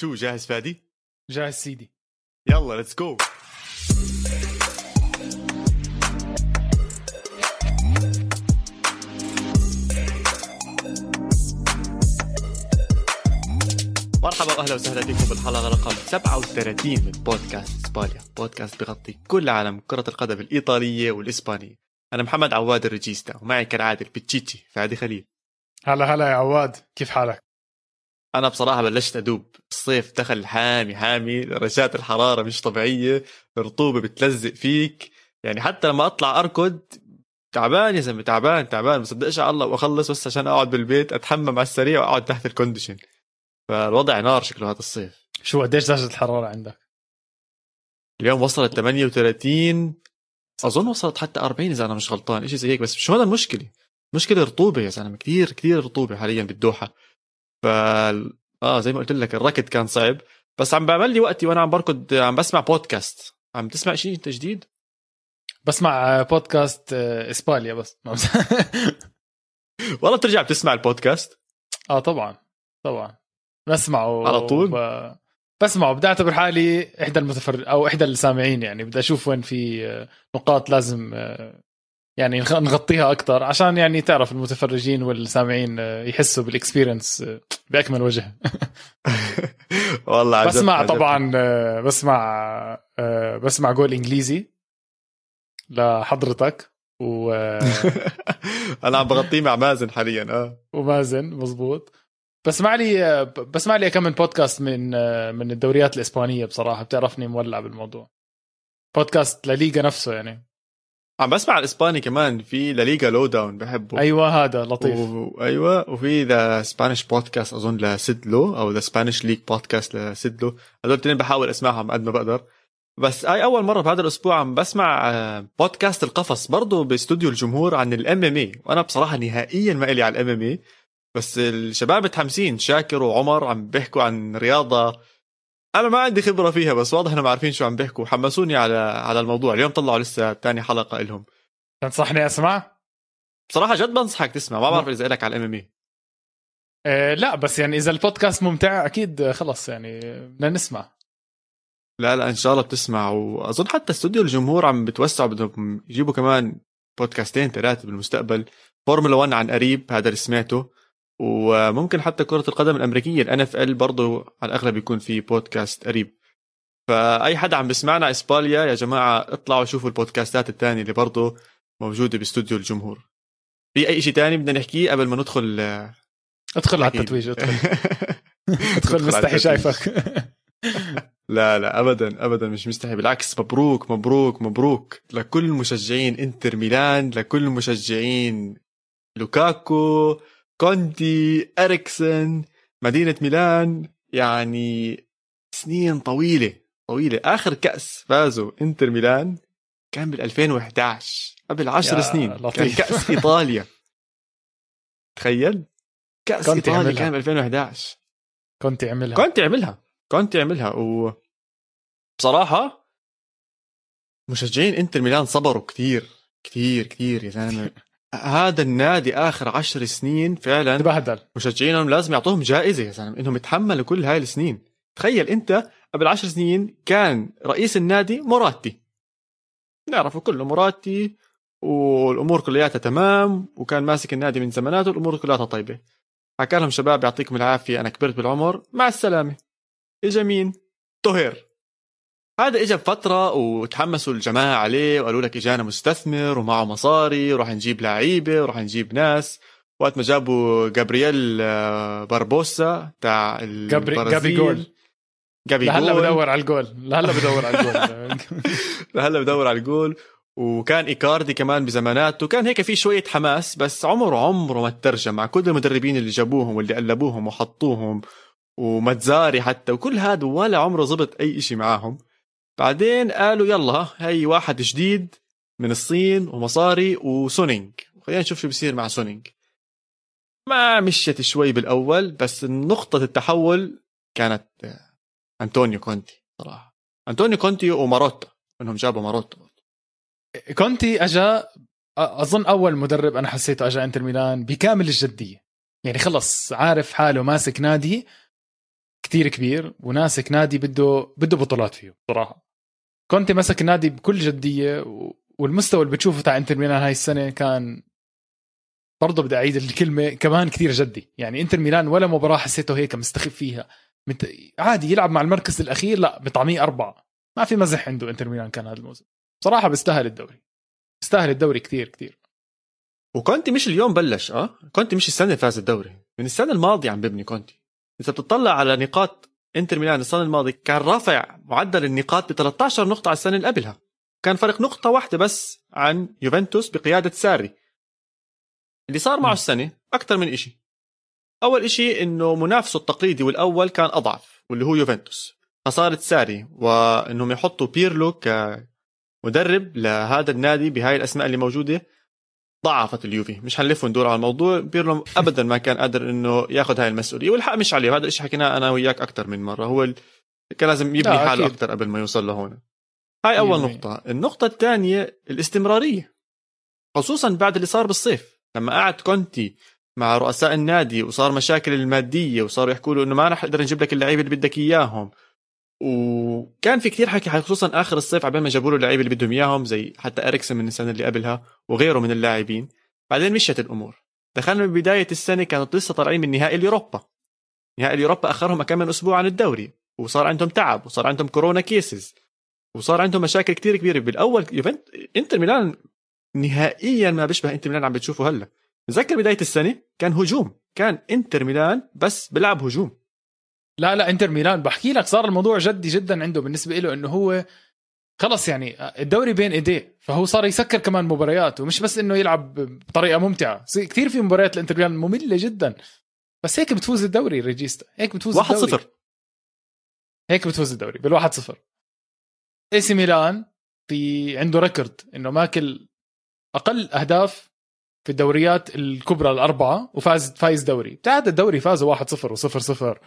شو جاهز فادي؟ جاهز سيدي يلا let's go مرحبا واهلا وسهلا فيكم بالحلقة رقم 37 من بودكاست إسبانيا، بودكاست بغطي كل عالم كرة القدم الإيطالية والإسبانية. أنا محمد عواد الريجيستا ومعي كالعادة البتشيتشي فادي خليل. هلا هلا يا عواد كيف حالك؟ أنا بصراحة بلشت أدوب الصيف دخل حامي حامي درجات الحرارة مش طبيعية الرطوبه بتلزق فيك. يعني حتى لما أطلع أركض تعبان يا زلمة تعبان تعبان بصدقش على الله وأخلص بس عشان أقعد بالبيت أتحمم على السريع وأقعد تحت الكونديشن. فالوضع نار شكله هذا الصيف. شو قديش درجة الحرارة عندك؟ اليوم وصلت 38 أظن وصلت حتى 40 إذا أنا مش غلطان شيء زي هيك بس مش هذا المشكلة؟ مشكلة رطوبة يا زلمة كثير كثير رطوبة حاليا بالدوحة. ف آه زي ما قلت لك الركض كان صعب بس عم بعمل لي وقتي وأنا عم بركض عم بسمع بودكاست عم تسمع شيء أنت جديد؟ بسمع بودكاست آه، إسبانيا بس والله بترجع بتسمع البودكاست؟ آه طبعا طبعا بسمعه على طول؟ ب... بسمعه بدي أعتبر حالي إحدى المتفر أو إحدى السامعين يعني بدي أشوف وين في آه، نقاط لازم آه، يعني نغ- نغطيها أكثر عشان يعني تعرف المتفرجين والسامعين آه، يحسوا بالاكسبيرينس آه، بأكمل وجه. والله عجبت بسمع عجبت. طبعا آه، بسمع بسمع جول إنجليزي لحضرتك و أنا عم بغطيه مع مازن حاليا آه. ومازن مزبوط. بسمع لي بسمع لي كم من بودكاست من من الدوريات الإسبانية بصراحة بتعرفني مولع بالموضوع. بودكاست لليغا نفسه يعني. عم بسمع الإسباني كمان في La Liga Lowdown بحبه. أيوه هذا لطيف. و... أيوه وفي the Spanish podcast أظن ل Sid Lowe أو the Spanish league podcast ل Sid Lowe هذول الاثنين بحاول أسمعهم قد ما بقدر. بس هاي أول مرة بهذا الأسبوع عم بسمع آه، بودكاست القفص برضه باستوديو الجمهور عن ال MMA وأنا بصراحة نهائيا ما إلي على ال MMA بس الشباب متحمسين شاكر وعمر عم بيحكوا عن رياضة أنا ما عندي خبرة فيها بس واضح إنهم عارفين شو عم بيحكوا. حمسوني على على الموضوع. اليوم طلعوا لسه ثاني حلقة لهم تنصحني أسمع؟ بصراحة جد بنصحك تسمع. ما بعرف إذا لك على ال MM آه لا بس يعني إذا البودكاست ممتع أكيد خلص يعني بدنا نسمع. لا لا إن شاء الله بتسمع. وأظن حتى استوديو الجمهور عم بتوسعوا بدهم يجيبوا كمان بودكاستين ثلاثة بالمستقبل. فورمولا 1 عن قريب هذا اللي سمعته. وممكن حتى كرة القدم الأمريكية ال NFL برضه على الأغلب يكون في بودكاست قريب. فأي حدا عم بسمعنا إسبانيا يا جماعة اطلعوا شوفوا البودكاستات الثانية اللي برضه موجودة باستوديو الجمهور. في أي شيء تاني بدنا نحكيه قبل ما ندخل؟ ادخل على. التتويج ادخل. ادخل مستحي. شايفك. لا لا ابدا ابدا مش مستحي بالعكس مبروك مبروك مبروك لكل مشجعين إنتر ميلان لكل مشجعين لوكاكو كونتي إريكسن مدينة ميلان يعني سنين طويلة طويلة. آخر كأس فازوا إنتر ميلان كان بال 2011 قبل 10 يا سنين. كان لطيف. كأس إيطاليا. تخيل؟ كأس إيطاليا عملها. كان ب 2011 كنت عملها كنت عملها كنت عملها و بصراحة مشجعين إنتر ميلان صبروا كثير كثير كثير يا زلمة. هذا النادي آخر عشر سنين فعلا تبهدل مشجعينهم لازم يعطوهم جائزة يا زلمة إنهم يتحملوا كل هاي السنين. تخيل أنت قبل عشر سنين كان رئيس النادي مراتي نعرفه كله مراتي والأمور كلياتها تمام وكان ماسك النادي من زمانات والامور كلياتها طيبة. حكى لهم شباب يعطيكم العافية أنا كبرت بالعمر مع السلامة. اجا مين طهير. هذا اجى بفترة وتحمسوا الجماعة عليه وقالوا لك إجانا مستثمر ومعه مصاري وراح نجيب لعيبة وراح نجيب ناس. وقت ما جابوا جابرييل آه، باربوسا تاع جابري- جابي جول. جابي لهلا جول. بدور على الجول. لهلا بدور على الجول. هلا بدور على الجول. وكان إيكاردي كمان بزماناته. كان هيك في شوية حماس بس عمره عمره ما ترجم. مع كل المدربين اللي جابوهم واللي قلبوهم وحطوهم وماتزاري حتى وكل هذا ولا عمره زبط أي إشي معاهم. بعدين قالوا يلا هي واحد جديد من الصين ومصاري وسونينغ. خلينا نشوف شو بصير مع سونينغ. ما مشيت شوي بالأول بس نقطة التحول كانت انطونيو كونتي صراحة. انطونيو كونتي وماروتا إنهم جابوا ماروتا. كونتي أجا أظن أول مدرب أنا حسيته أجا إنتر ميلان بكامل الجدية. يعني خلص عارف حاله ماسك نادي كتير كبير وماسك نادي بده بده بطولات فيه صراحة. كونتي مسك النادي بكل جدية والمستوى اللي بتشوفه تاع انتر ميلان هاي السنة كان برضه بدي أعيد الكلمة كمان كثير جدي. يعني انتر ميلان ولا مباراة حسيته هيك مستخف فيها. عادي يلعب مع المركز الأخير لا بطعميه أربعة. ما في مزح عنده انتر ميلان كان هذا الموسم. صراحة بيستاهل الدوري. بيستاهل الدوري كثير كثير. وكونتي مش اليوم بلش آه؟ كونتي مش السنة فاز الدوري. من السنة الماضية عم ببني كونتي. إذا بتطلع على نقاط انتر ميلان السنة الماضية كان رافع معدل النقاط ب 13 نقطة على السنة اللي قبلها. كان فرق نقطة واحدة بس عن يوفنتوس بقيادة ساري. اللي صار معه السنة أكثر من إشي. أول إشي إنه منافسه التقليدي والأول كان أضعف واللي هو يوفنتوس. خسارة ساري وإنهم يحطوا بيرلو كمدرب لهذا النادي بهاي الأسماء اللي موجودة. ضعفت اليوفي مش حنلف وندور على الموضوع. بيرلو ابدا ما كان قادر إنه ياخذ هاي المسؤولية والحق مش عليه. هذا الشيء حكيناه أنا وياك أكثر من مرة. هو كان لازم يبني حاله أكثر قبل ما يوصل لهون. هاي أول نقطة. النقطة الثانية الاستمرارية. خصوصا بعد اللي صار بالصيف. لما قعد كونتي مع رؤساء النادي وصار مشاكل المادية وصاروا يحكوا له إنه ما رح نقدر نجيب لك اللعيبة اللي بدك إياهم. وكان في كثير حكي خصوصا آخر الصيف عبين ما جابوا له اللعيبة اللي بدهم إياهم زي حتى اريكسن من السنة اللي قبلها وغيره من اللاعبين. بعدين مشت الأمور. دخلنا ببداية السنة كانوا لسه طالعين من نهائي اليوروبا. نهائي اليوروبا أخرهم كم من أسبوع عن الدوري وصار عندهم تعب وصار عندهم كورونا cases وصار عندهم مشاكل كثير كبيرة. بالأول يوفنت إنتر ميلان نهائيا ما بيشبه إنتر ميلان عم بتشوفه هلأ. تذكر بداية السنة كان هجوم كان إنتر ميلان بس بيلعب هجوم. لا لا انتر ميلان. بحكي لك صار الموضوع جدي جدا عنده بالنسبة له إنه هو خلص يعني الدوري بين إيديه فهو صار يسكر كمان مباريات ومش بس إنه يلعب بطريقة ممتعة. كثير في مباريات الانتر ميلان مملة جدا. بس هيك بتفوز الدوري ريجيستا. هيك بتفوز واحد الدوري. صفر. هيك بتفوز الدوري بالواحد صفر. إيه سي ميلان في عنده record إنه ماكل أقل أهداف في الدوريات الكبرى الأربعة وفاز فايز دوري. بتاعت الدوري فازوا 1-0 و0-0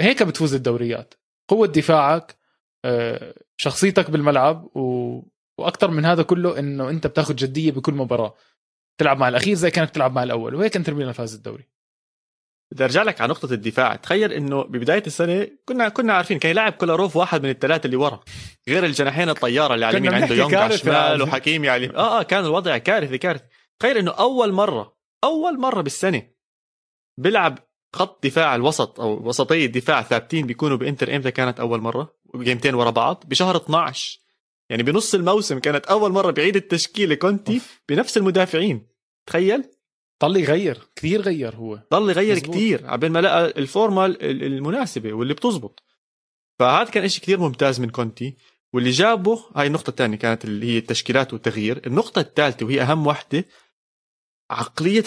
هيك بتفوز الدوريات. قوة دفاعك آه، شخصيتك بالملعب و... وأكثر من هذا كله إنه أنت بتاخذ جدية بكل مباراة. تلعب مع الأخير زي كانك تلعب مع الأول وهيك إنتر ميلان فاز الدوري. بدي أرجع لك على نقطة الدفاع، تخيل إنه ببداية السنة كنا كنا عارفين كان يلعب كولاروف واحد من الثلاثة اللي ورا، غير الجناحين الطيارة اللي على اليمين عنده يونغ على الشمال وحكيمي على اليمين، آه آه كان الوضع كارثي كارثي، تخيل إنه أول مرة أول مرة بالسنة بيلعب خط دفاع الوسط أو وسطي الدفاع ثابتين بيكونوا بإنتر إمتى كانت أول مرة؟ جيمتين ورا بعض بشهر 12 يعني بنص الموسم كانت أول مرة بعيد التشكيلة كونتي بنفس المدافعين. تخيل. ضل يغير كثير غير هو. ضل يغير كثير عبين ما لقى الفورمه المناسبة واللي بتزبط. فهذا كان شيء كثير ممتاز من كونتي. واللي جابه هاي النقطة الثانية كانت اللي هي التشكيلات والتغيير. النقطة الثالثة وهي أهم وحدة عقلية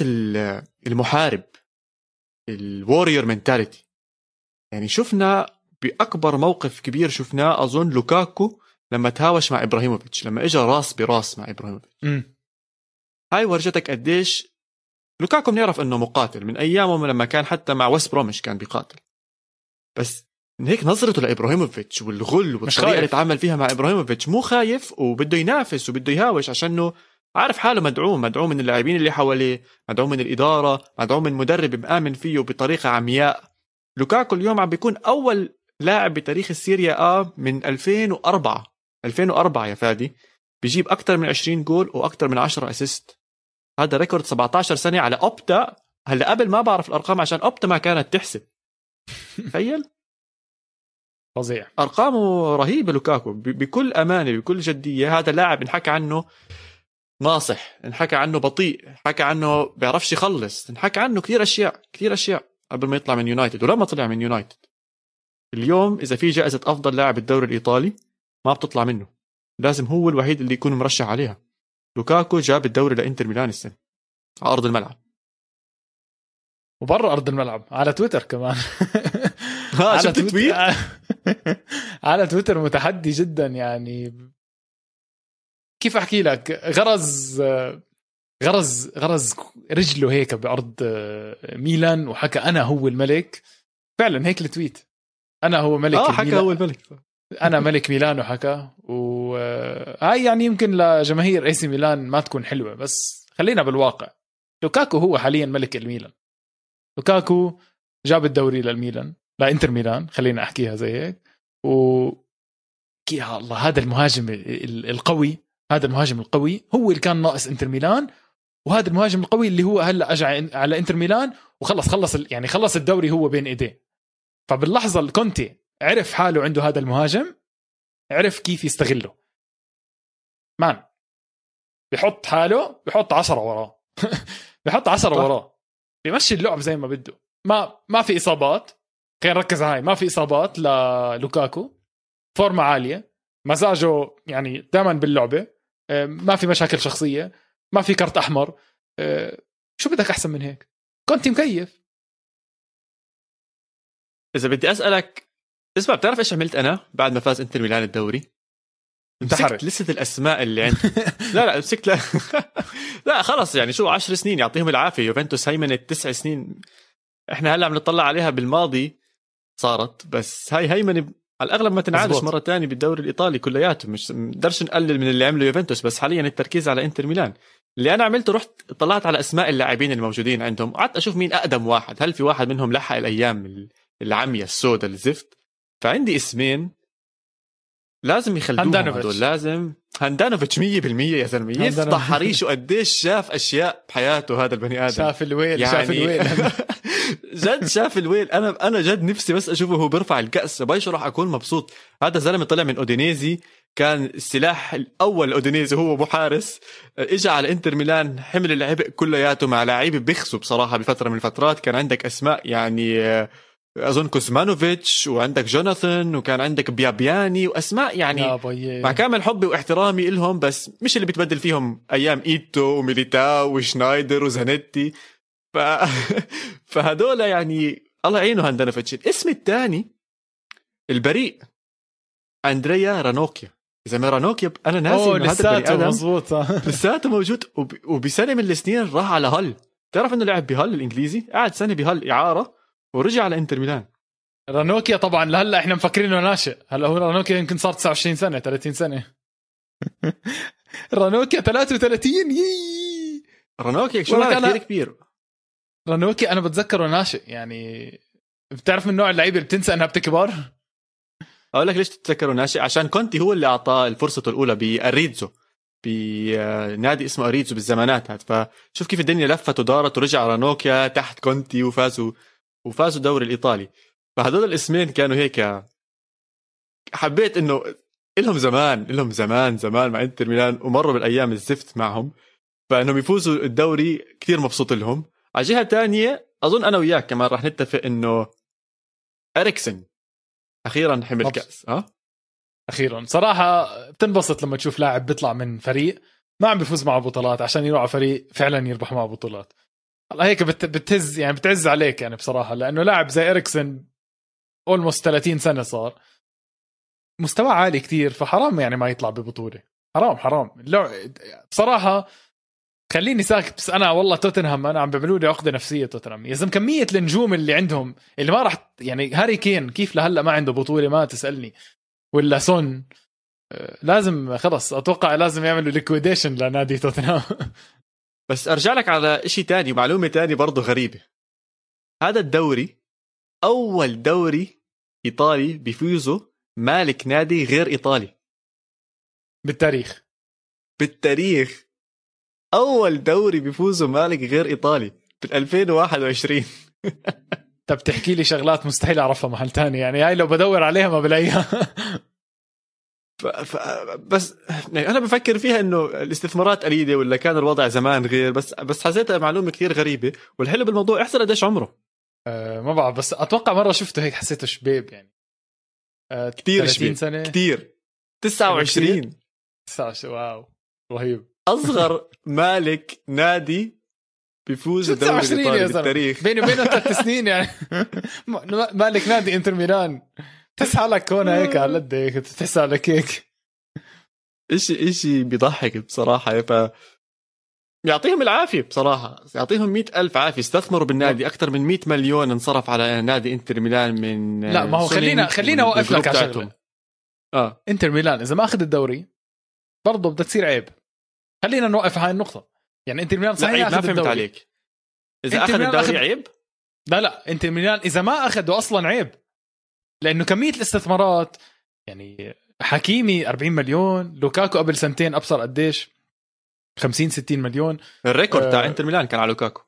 المحارب. ال warrior mentality يعني شفنا بأكبر موقف كبير شفناه أظن لوكاكو لما تهاوش مع إبراهيموفيتش لما اجى راس براس مع إبراهيموفيتش. هاي ورجتك قديش لوكاكو بنعرف إنه مقاتل من ايامه لما كان حتى مع ويست برومش كان بيقاتل. بس من هيك نظرته لإبراهيموفيتش والغل والطريقة اللي تعامل فيها مع إبراهيموفيتش مو خايف وبده ينافس وبده يهاوش عشانه عارف حاله مدعوم مدعوم من اللاعبين اللي حواليه مدعوم من الإدارة مدعوم من مدرب مآمن فيه بطريقة عمياء. لوكاكو اليوم عم بيكون أول لاعب بتاريخ السيريا آ من 2004 2004 يا فادي. بيجيب أكثر من 20 جول وأكثر من 10 assist. هذا record 17 سنة على أوبتا. هلا قبل ما بعرف الأرقام عشان أوبتا ما كانت تحسب. تخيل. فظيع. أرقامه رهيبة لوكاكو. بكل أمانة بكل جدية. هذا لاعب انحكى عنه ناصح انحكى عنه بطيء حكى عنه بيعرفش يخلص انحكى عنه كثير أشياء كثير أشياء قبل ما يطلع من يونايتد ولما طلع من يونايتد. اليوم إذا في جائزة أفضل لاعب الدوري الإيطالي ما بتطلع منه. لازم هو الوحيد اللي يكون مرشح عليها. لوكاكو جاب الدوري لإنتر ميلان السنة على أرض الملعب. وبرا أرض الملعب على تويتر كمان. على شفت تويت على تويتر متحدي جدا يعني. كيف أحكي لك؟ غرز غرز غرز رجله هيك بأرض ميلان وحكى أنا هو الملك. فعلا هيك ال tweet. أنا هو ملك آه حكى هو الملك. أنا ملك ميلان وحكى. وهاي يعني يمكن لجماهير اي سي ميلان ما تكون حلوة بس خلينا بالواقع. لوكاكو هو حاليا ملك الميلان. لوكاكو جاب الدوري للميلان لإنتر ميلان خلينا أحكيها زي هيك. و يا الله هذا المهاجم القوي. هذا المهاجم القوي هو اللي كان ناقص إنتر ميلان وهذا المهاجم القوي اللي هو هلا اجى على إنتر ميلان وخلص خلص يعني خلص الدوري هو بين إيديه. فباللحظة اللي كونتي عرف حاله عنده هذا المهاجم عرف كيف يستغله. مان بيحط حاله بيحط عشرة وراه. بيحط عشرة وراه. بيمشي اللعب زي ما بده. ما ما في إصابات. خلينا نركز هاي. ما في إصابات للوكاكو فورمة عالية. مزاجه يعني دائما باللعبة. ما في مشاكل شخصية ما في كرت أحمر. آه، شو بدك أحسن من هيك؟ كنت مكيف إذا بدي أسألك اسمع بتعرف إيش عملت أنا بعد ما فاز إنتر ميلان الدوري؟ مسكت لسه الأسماء اللي عندي. لا لا مسكت لا. لا خلص يعني شو 10 سنين يعطيهم العافية. يوفنتوس هيمنت تسع سنين. إحنا هلأ عم نطلع عليها بالماضي صارت. بس هاي هيمنة على الأغلب ما تنعادش مرة تانية بالدوري الإيطالي كلياته مش نقدرش نقلل من اللي عمله يوفنتوس بس حاليا التركيز على إنتر ميلان. اللي أنا عملته رحت طلعت على أسماء اللاعبين الموجودين عندهم قعدت أشوف مين أقدم واحد هل في واحد منهم لحق الأيام العمية السوداء الزفت؟ فعندي اسمين لازم يخلوهم هدول لازم. هاندانوفيتش 100% يا زلمة. يفتح حريشه قديش شاف أشياء بحياته هذا البني آدم. شاف الويل يعني شاف الويل. جد شاف الويل. أنا أنا جد نفسي بس أشوفه هو بيرفع الكأس. بايش راح أكون مبسوط. هذا زلمه طلع من أودينيزي. كان السلاح الأول أودينيزي هو أبو حارس. اجى على إنتر ميلان. حمل العبء كلياته مع لعيبه بيخسوا بصراحة بفترة من الفترات. كان عندك أسماء يعني أظن كوسمانوفيتش وعندك جوناثان وكان عندك بيابيني وأسماء يعني مع كامل حبي واحترامي لهم بس مش اللي بتبدل فيهم أيام إيتو وميليتو وشنايدر وزانيتي. ف... فهدول يعني الله يعينه هاندانوفيتش الاسم الثاني البريمو أندريا رانوكيا. إذا ما رانوكيا أنا ناسي إنه هذا البني آدم. مزبوط لساته موجود وب... وبسنة من السنين راح على هل تعرف إنه لعب بهال سيتي؟ قعد سنة بهل إعارة ورجع على إنتر ميلان. رانوكيا طبعا لهلا إحنا مفكرينه ناشئ. هلأ هو رانوكيا يمكن صار 29 سنة 30 سنة. رانوكيا 33 يي رانوكيا شو كثير كبير. رانوكيا أنا بتذكره ناشئ يعني بتعرف من نوع اللعيبة اللي بتنسى إنها بتكبر؟ أقول لك ليش تتذكره ناشئ عشان كونتي هو اللي أعطاه فرصته الأولى باريدزو بنادي اسمه اريدزو بالزمانات هات فشوف كيف الدنيا لفت ودارت ورجع رانوكيا تحت كونتي وفازوا وفازوا الدوري الإيطالي. فهذول الاسمين كانوا هيك حبيت إنه لهم زمان لهم زمان زمان مع إنتر ميلان ومروا بالأيام الزفت معهم. فإنهم يفوزوا الدوري كثير مبسوط لهم. على جهة ثانية أظن أنا وياك كمان راح نتفق إنه إريكسن أخيرا حمل كأس ها؟ أخيرا. صراحة بتنبسط لما تشوف لاعب بيطلع من فريق ما عم بيفوز معه بطولات عشان يروح على فريق فعلا يربح معه بطولات. الله هيك بت... بتهز يعني بتعز عليك يعني بصراحة لأنه لاعب زي إريكسن almost 30 سنة صار. مستوى عالي كتير فحرام يعني ما يطلع ببطولة. حرام حرام. بصراحة خليني ساكت بس أنا والله توتنهام أنا عم بيعملوا لي عقدة نفسية توتنهام. يا زلمة كمية النجوم اللي عندهم اللي ما راح يعني هاري كين كيف لهلأ ما عنده بطولة؟ ما تسألني. ولا سون. آه، لازم خلص أتوقع لازم يعملوا liquidation لنادي توتنهام. بس أرجع لك على شيء تاني ومعلومه تاني برضه غريبة. هذا الدوري أول دوري إيطالي بيفوزه مالك نادي غير إيطالي. بالتاريخ. بالتاريخ. أول دوري بيفوزه مالك غير إيطالي بال 2021 طب تحكي لي شغلات مستحيل أعرفها محل تاني يعني هاي لو بدور عليها ما بلاقيها. ف... ف... بس يعني أنا بفكر فيها إنه الاستثمارات قليلة ولا كان الوضع زمان غير بس بس حسيتها معلومة كثير غريبة. والحلو بالموضوع أحسن قديش عمره. أه ما بعرف بس أتوقع مرة شفته هيك حسيته شبيب يعني. أه كثير شبيب سنة. كثير 29 29 واو. رهيب. أصغر مالك نادي بيفوز الدوري الإيطالي بالتاريخ. بيني وبينه ثلاث سنين يعني. مالك نادي إنتر ميلان. تحس حالك هون هيك على قد هيك تحس حالك هيك. اشي إشي بيضحك بصراحة. ف يعطيهم العافية بصراحة. يعطيهم مئة ألف عافية. استثمروا بالنادي. أكثر من 100 مليون انصرف على نادي إنتر ميلان من لا ما هو خلينا خلينا أوقف لك على شغلة. آه. إنتر ميلان إذا ما أخذ الدوري برضه بدها تصير عيب. خلينا نوقف هاي النقطة. يعني إنتر ميلان صحيح ما فهمت عليك. إذا أخذ الدوري أخذ... عيب؟ لا لا إنتر ميلان إذا ما أخذه أصلا عيب. لأنه كمية الاستثمارات يعني حكيمي 40 مليون لوكاكو قبل سنتين أبصر قديش؟ 50 60 مليون. ال record آه. تاع إنتر ميلان كان على لوكاكو.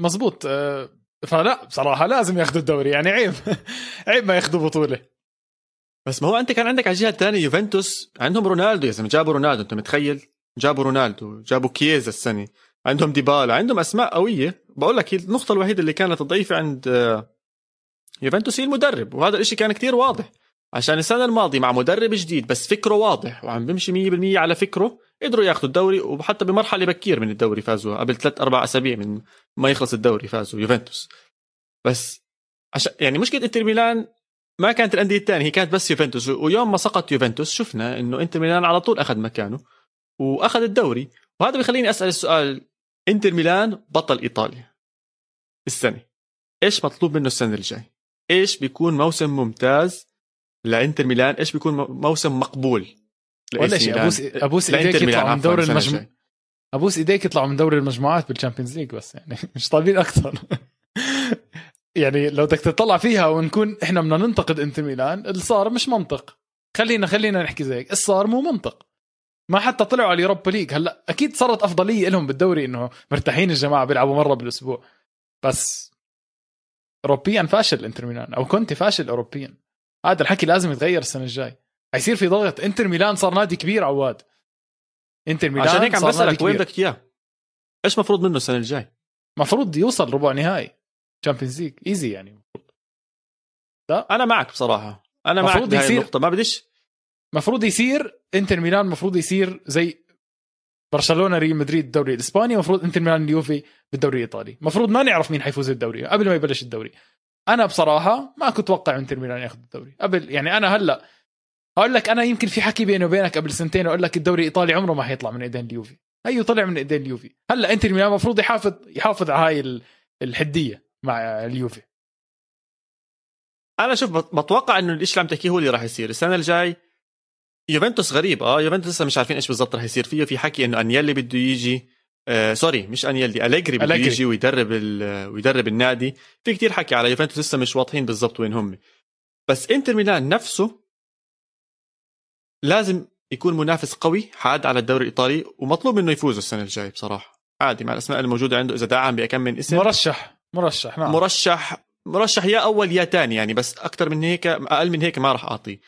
مزبوط. آه، فلا بصراحة لازم ياخذوا الدوري. يعني عيب. عيب ما ياخذوا بطولة. بس ما هو أنت كان عندك على الجهة الثانية يوفنتوس عندهم رونالدو يا زلمة. جابوا رونالدو أنت متخيل؟ جابوا رونالدو جابوا كييزا السنة. عندهم ديبالا عندهم أسماء قوية. بقول لك النقطة الوحيدة اللي كانت ضعيفة عند آه، يوفنتوس هي المدرب وهذا الإشي كان كتير واضح. عشان السنة الماضية مع مدرب جديد بس فكره واضح وعم بيمشي 100% على فكره قدروا ياخذوا الدوري وحتى بمرحلة بكير من الدوري فازوا قبل ثلاث أربع أسابيع من ما يخلص الدوري فازوا يوفنتوس. بس عشان يعني مشكلة إنتر ميلان ما كانت الأندية الثانية هي كانت بس يوفنتوس ويوم ما سقط يوفنتوس شفنا إنه إنتر ميلان على طول أخذ مكانه. وأخذ الدوري. وهذا بيخليني أسأل السؤال إنتر ميلان بطل إيطاليا السنة. إيش مطلوب منه السنة الجاي؟ إيش بيكون موسم ممتاز لإنتر ميلان؟ إيش بيكون مو- موسم مقبول ولا شيء؟ ابوس أبوس إيديك يطلعوا من دور المجموعات. أبوس إيديك يطلعوا من دوري المجموعات بال Champions League بس يعني مش طالبين أكثر. يعني لو بدك تطلع فيها ونكون إحنا بدنا ننتقد إنتر ميلان اللي صار مش منطق. خلينا خلينا نحكي زيك اللي صار مو منطق. ما حتى طلعوا على ال Europa League. هلا أكيد صارت أفضلية لهم بالدوري إنه مرتاحين الجماعة بيلعبوا مرة بالأسبوع. بس اوروبيا فاشل انتر ميلان أو كنت فاشل اوروبيا. هذا الحكي لازم يتغير السنة الجاي. حيصير في ضغط. إنتر ميلان صار نادي كبير عواد. إنتر ميلان عشان هيك عم بسألك وين. بدك إياه؟ إيش مفروض منه السنة الجاي؟ مفروض يوصل ربع نهائي Champions League easy يعني. أنا معك بصراحة. أنا معك مفروض بهاي يصير- النقطة. ما بديش مفروض يصير انتر ميلان مفروض يصير زي برشلونة ريال مدريد الدوري الإسباني مفروض انتر ميلان اليوفي بالدوري الإيطالي. مفروض ما نعرف مين حيفوز الدوري قبل ما يبلش الدوري. أنا بصراحة ما كنت أتوقع انتر ميلان ياخذ الدوري. قبل يعني أنا هلأ أقول لك أنا يمكن في حكي بيني وبينك قبل سنتين أقول لك الدوري الإيطالي عمره ما حيطلع من إيدين اليوفي. هيو طلع من إيدين اليوفي. هلأ انتر ميلان المفروض يحافظ يحافظ على هاي ال- الحدية مع اليوفي. أنا شوف بت- بتوقع إنه الشيء اللي عم تحكيه هو اللي راح يصير. السنة الجاي يوفنتوس غريب. آه يوفنتوس لسه مش عارفين إيش بالضبط راح يصير. فيه في حكي إنه أنيلي بده يجي آه sorry مش أنيلي أليجري بده أليجري. يجي ويدرب ويدرب النادي. في كتير حكي على يوفنتوس لسه مش واضحين بالضبط وين هم. بس إنتر ميلان نفسه لازم يكون منافس قوي حاد على الدوري الإيطالي ومطلوب منه يفوز السنة الجاي بصراحة. عادي مع الأسماء الموجودة عنده إذا دعم بكم من اسم. مرشح مرشح نعم. مرشح مرشح يا أول يا ثاني يعني بس أكثر من هيك أقل من هيك ما راح أعطيه.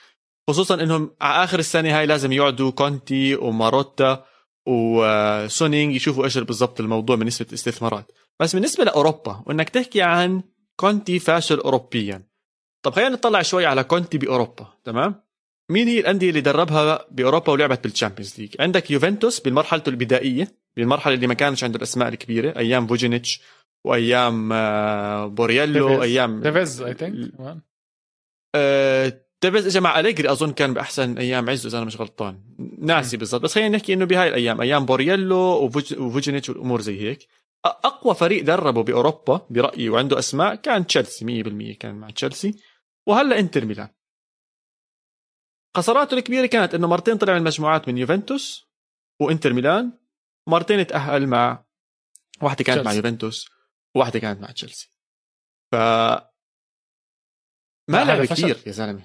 خصوصا إنهم على آخر السنة هاي لازم يقعدوا كونتي وماروتا وسونينغ يشوفوا إيش بالضبط الموضوع من نسبه الاستثمارات بس بالنسبة لأوروبا وإنك تحكي عن كونتي فاشل اوروبيا. طب خلينا نطلع شوي على كونتي بأوروبا تمام؟ مين هي الأندية اللي دربها بأوروبا ولعبت بال Champions League؟ عندك يوفنتوس بمرحلته البدائية بالمرحله اللي ما كانش عنده الأسماء الكبيرة أيام فوتشينيتش وأيام آه، بورييلو. أيام تيفيز I think تيفيز اجى مع أليجري أظن كان بأحسن أيام عزه إذا أنا مش غلطان. ناسي بالضبط بس خلينا نحكي إنه بهاي الأيام أيام بورييلو وفوتش- وفوتشينيتش والأمور زي هيك. أقوى فريق دربه بأوروبا برأيي وعنده أسماء كان تشيلسي 100% كان مع تشيلسي. وهلأ إنتر ميلان. خساراته الكبيرة كانت إنه مرتين طلع من المجموعات من يوفنتوس وإنتر ميلان مرتين تاهل مع واحدة كانت مع تشيلسي. يوفنتوس وواحدة كانت مع تشيلسي. ف ما لعب. كثير يا زلمة.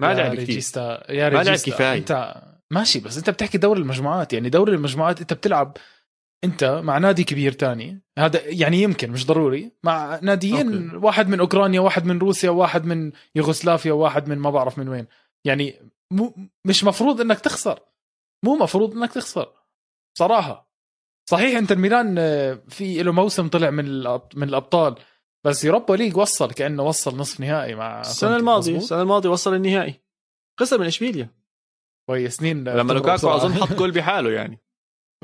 ما لعب كثير ريجيستا يا ما لعب كفاية. أنت ماشي بس أنت بتحكي دوري المجموعات يعني دوري المجموعات أنت بتلعب أنت مع نادي كبير تاني. هذا يعني يمكن مش ضروري. مع ناديين أوكي. واحد من أوكرانيا واحد من روسيا واحد من يوغوسلافيا واحد من ما بعرف من وين. يعني مو مش مفروض إنك تخسر. مو مفروض إنك تخسر. صراحة. صحيح إنتر ميلان آه، في له موسم طلع من من الأبطال. بس Europa League وصل كأنه وصل نصف نهائي مع السنة. الماضية؟ السنة الماضية وصل النهائي خسر من إشبيليا كويس سنين لما لوكاكو. أظن حط جول بحاله يعني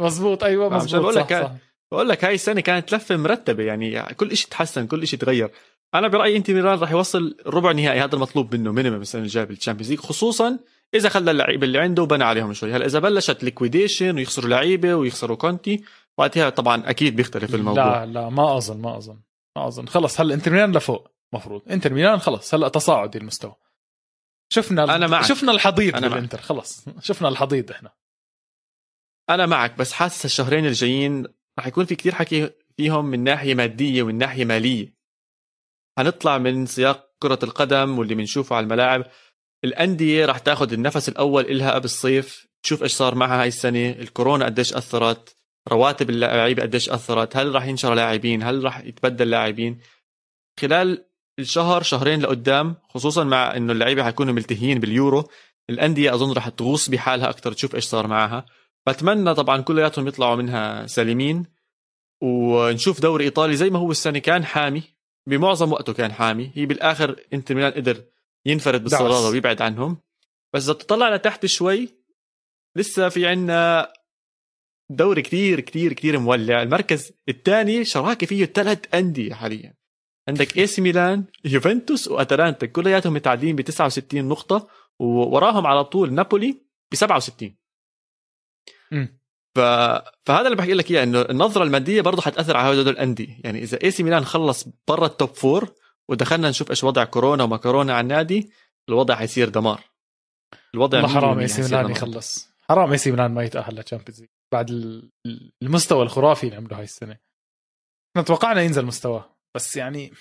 مزبوط أيوه مزبوط بقول صح, لك صح. بقول لك هاي السنة كانت لفة مرتبة يعني كل شيء تحسن كل شيء تغير أنا برأيي انت ميلان راح يوصل ربع نهائي هذا المطلوب منه minimum السنة الجايه بال Champions League خصوصا إذا خلى اللعيبة اللي عنده وبنى عليهم شوي هلأ إذا بلشت liquidation ويخسروا لعيبة ويخسروا كونتي وقتها طبعا أكيد بيختلف الموضوع لا لا ما أظن ما أظن أظن. خلص هلا إنتر ميلان لفوق؟ مفروض. إنتر ميلان خلص هلا تصاعدي المستوى. شفنا أنا معك. شفنا الحضيض أنا بالانتر خلص شفنا الحضيض إحنا. أنا معك بس حاسس الشهرين الجايين راح يكون في كتير حكي فيهم من ناحية مادية ومن ناحية مالية. هنطلع من سياق كرة القدم واللي بنشوفه على الملاعب. الأندية راح تاخذ النفس الأول إلها قبل الصيف. تشوف إيش صار معها هاي السنة. الكورونا قديش أثرت. رواتب اللاعبين قديش أثرت؟ هل راح ينشر لاعبين؟ هل راح يتبدل لاعبين؟ خلال الشهر شهرين لقدام خصوصا مع إنه اللعيبة حيكونوا ملتهيين باليورو الأندية أظن راح تغوص بحالها أكثر تشوف إيش صار معها. بتمنى طبعا كلياتهم يطلعوا منها سالمين. ونشوف دوري إيطالي زي ما هو السنة. كان حامي. بمعظم وقته كان حامي. هي بالآخر إنتر ميلان قدر ينفرد بالصدارة ويبعد عنهم. بس إذا تطلع لتحت شوي لسه في عنا دوري كتير كتير كتير مولع. المركز الثاني شراكة فيه ثلاث أندية حاليا. عندك AC Milan يوفنتوس وأتلانتا. كلياتهم متعادلين ب 69 نقطة ووراهم على طول نابولي ب 67 ف... فهذا اللي بحكي لك إياه إنه النظرة المادية برضه حتأثر على هدول الأندية. يعني إذا AC Milan خلص برا ال top four ودخلنا نشوف إيش وضع كورونا وما كورونا على النادي الوضع حيصير دمار. الوضع حرام AC Milan يخلص. حرام AC Milan ما يتأهل لل Champions بعد المستوى الخرافي اللي عمله هاي السنة. إحنا توقعنا ينزل مستواه بس يعني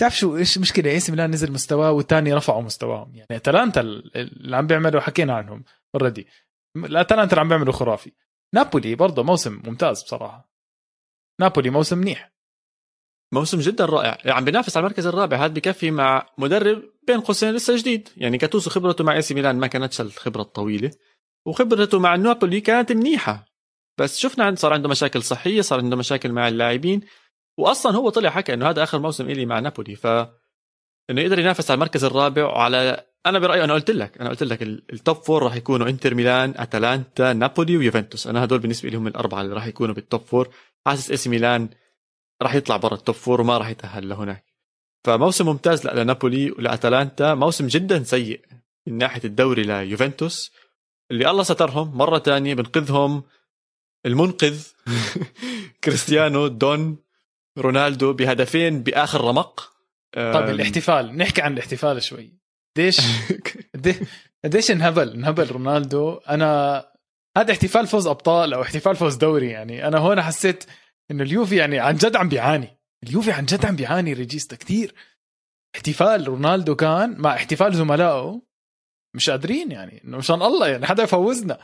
تعرف شو إيش المشكلة؟ AC Milan نزل مستواه والثاني رفعوا مستواهم. يعني أتلانتا اللي عم بيعملوا حكينا عنهم already الاتلانتا اللي عم بيعملوا خرافي. نابولي برضه موسم ممتاز بصراحة. نابولي موسم منيح. موسم جدا رائع. يعني عم بينافس على المركز الرابع. هذا بكفي مع مدرب بين قوسين لسه جديد. يعني جاتوزو خبرته مع AC Milan ما كانتش الخبرة الطويلة. وخبرته مع نابولي كانت منيحة. بس شفنا عند صار عنده مشاكل صحية صار عنده مشاكل مع اللاعبين واصلا هو طلع حكى إنه هذا آخر موسم إلي مع نابولي ف إنه يقدر ينافس على المركز الرابع وعلى أنا برأيي أنا قلت لك أنا قلت لك ال top four راح يكونوا إنتر ميلان أتلانتا نابولي ويوفنتوس. أنا هدول بالنسبة لي هم الأربعة اللي راح يكونوا بال top four حاسس AC Milan راح يطلع برا ال top four وما راح يتأهل لهناك. فموسم ممتاز لنابولي ولأتلانتا موسم جدا سيء من ناحية الدوري ليوفنتوس. اللي الله سترهم مرة ثانية بنقذهم. المنقذ كريستيانو دو رونالدو بهدفين بآخر رمق. طيب الاحتفال. نحكي عن الاحتفال شوي. قديش قديش انهبل؟ انهبل رونالدو. أنا هذا احتفال فوز أبطال أو احتفال فوز دوري يعني. أنا هون حسيت إنه اليوفي يعني عن جد عم بيعاني. اليوفي عن جد عم بيعاني ريجيستا كثير. احتفال رونالدو كان مع احتفال زملائه. مش قادرين يعني انه مشان الله يعني حدا يفوزنا.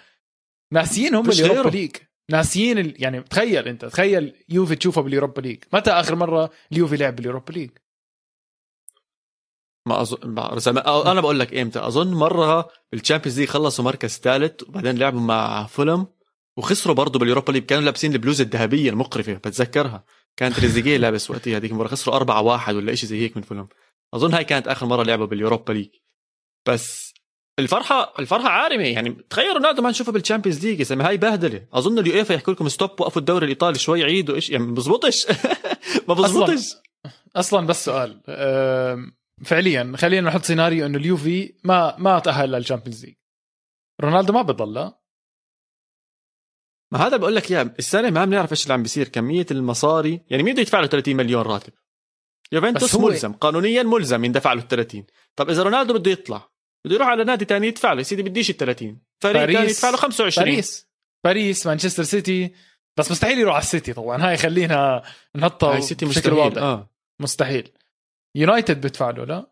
ناسيين هم ال Europa League. ناسيين يعني تخيل انت تخيل يوفي تشوفه بال Europa League. متى آخر مرة اليوفي لعب بال Europa League؟ ما اظن أنا بقول لك إمتى. أظن مرة بال Champions League خلصوا مركز ثالث وبعدين لعبوا مع فولهام وخسروا برضه بال Europa League. كانوا لابسين البلوزة الذهبية المقرفة بتذكرها. كان تريزيجيه لابس وقتها هذيك المرة. خسروا 4 1 ولا شيء زي هيك من فولهام. أظن هاي كانت آخر مرة لعبوا بال Europa League. بس الفرحة الفرحة عارمه يعني تخيل رونالدو ما نشوفه بال Champions League يا هاي بهدلة. أظن اليويفا يحكوا لكم stop وقفوا الدوري الإيطالي شوي عيدوا إيش يعني ما بزبطش. ما بزبطش. أصلاً, أصلا بس سؤال فعليا خلينا نحط سيناريو إنه اليوفي ما ما تأهل لل Champions League رونالدو ما بضل ما هذا بقول لك إياه السنة ما بنعرف إيش اللي عم بيصير. كمية المصاري يعني مين بده يدفع له 30 مليون راتب؟ يوفنتوس ملزم قانونيا ملزم يندفع له ال 30 طب إذا رونالدو بده يطلع بده يروح على نادي ثاني يدفع له. يا سيدي بديش ال 30 فريق ثاني يدفع له 25 باريس. باريس مانشستر سيتي. بس مستحيل يروح على السيتي طبعا. هاي خلينا نحطها هاي سيتي مستحيل. واضح. آه. مستحيل. يونايتد بدفع له لا.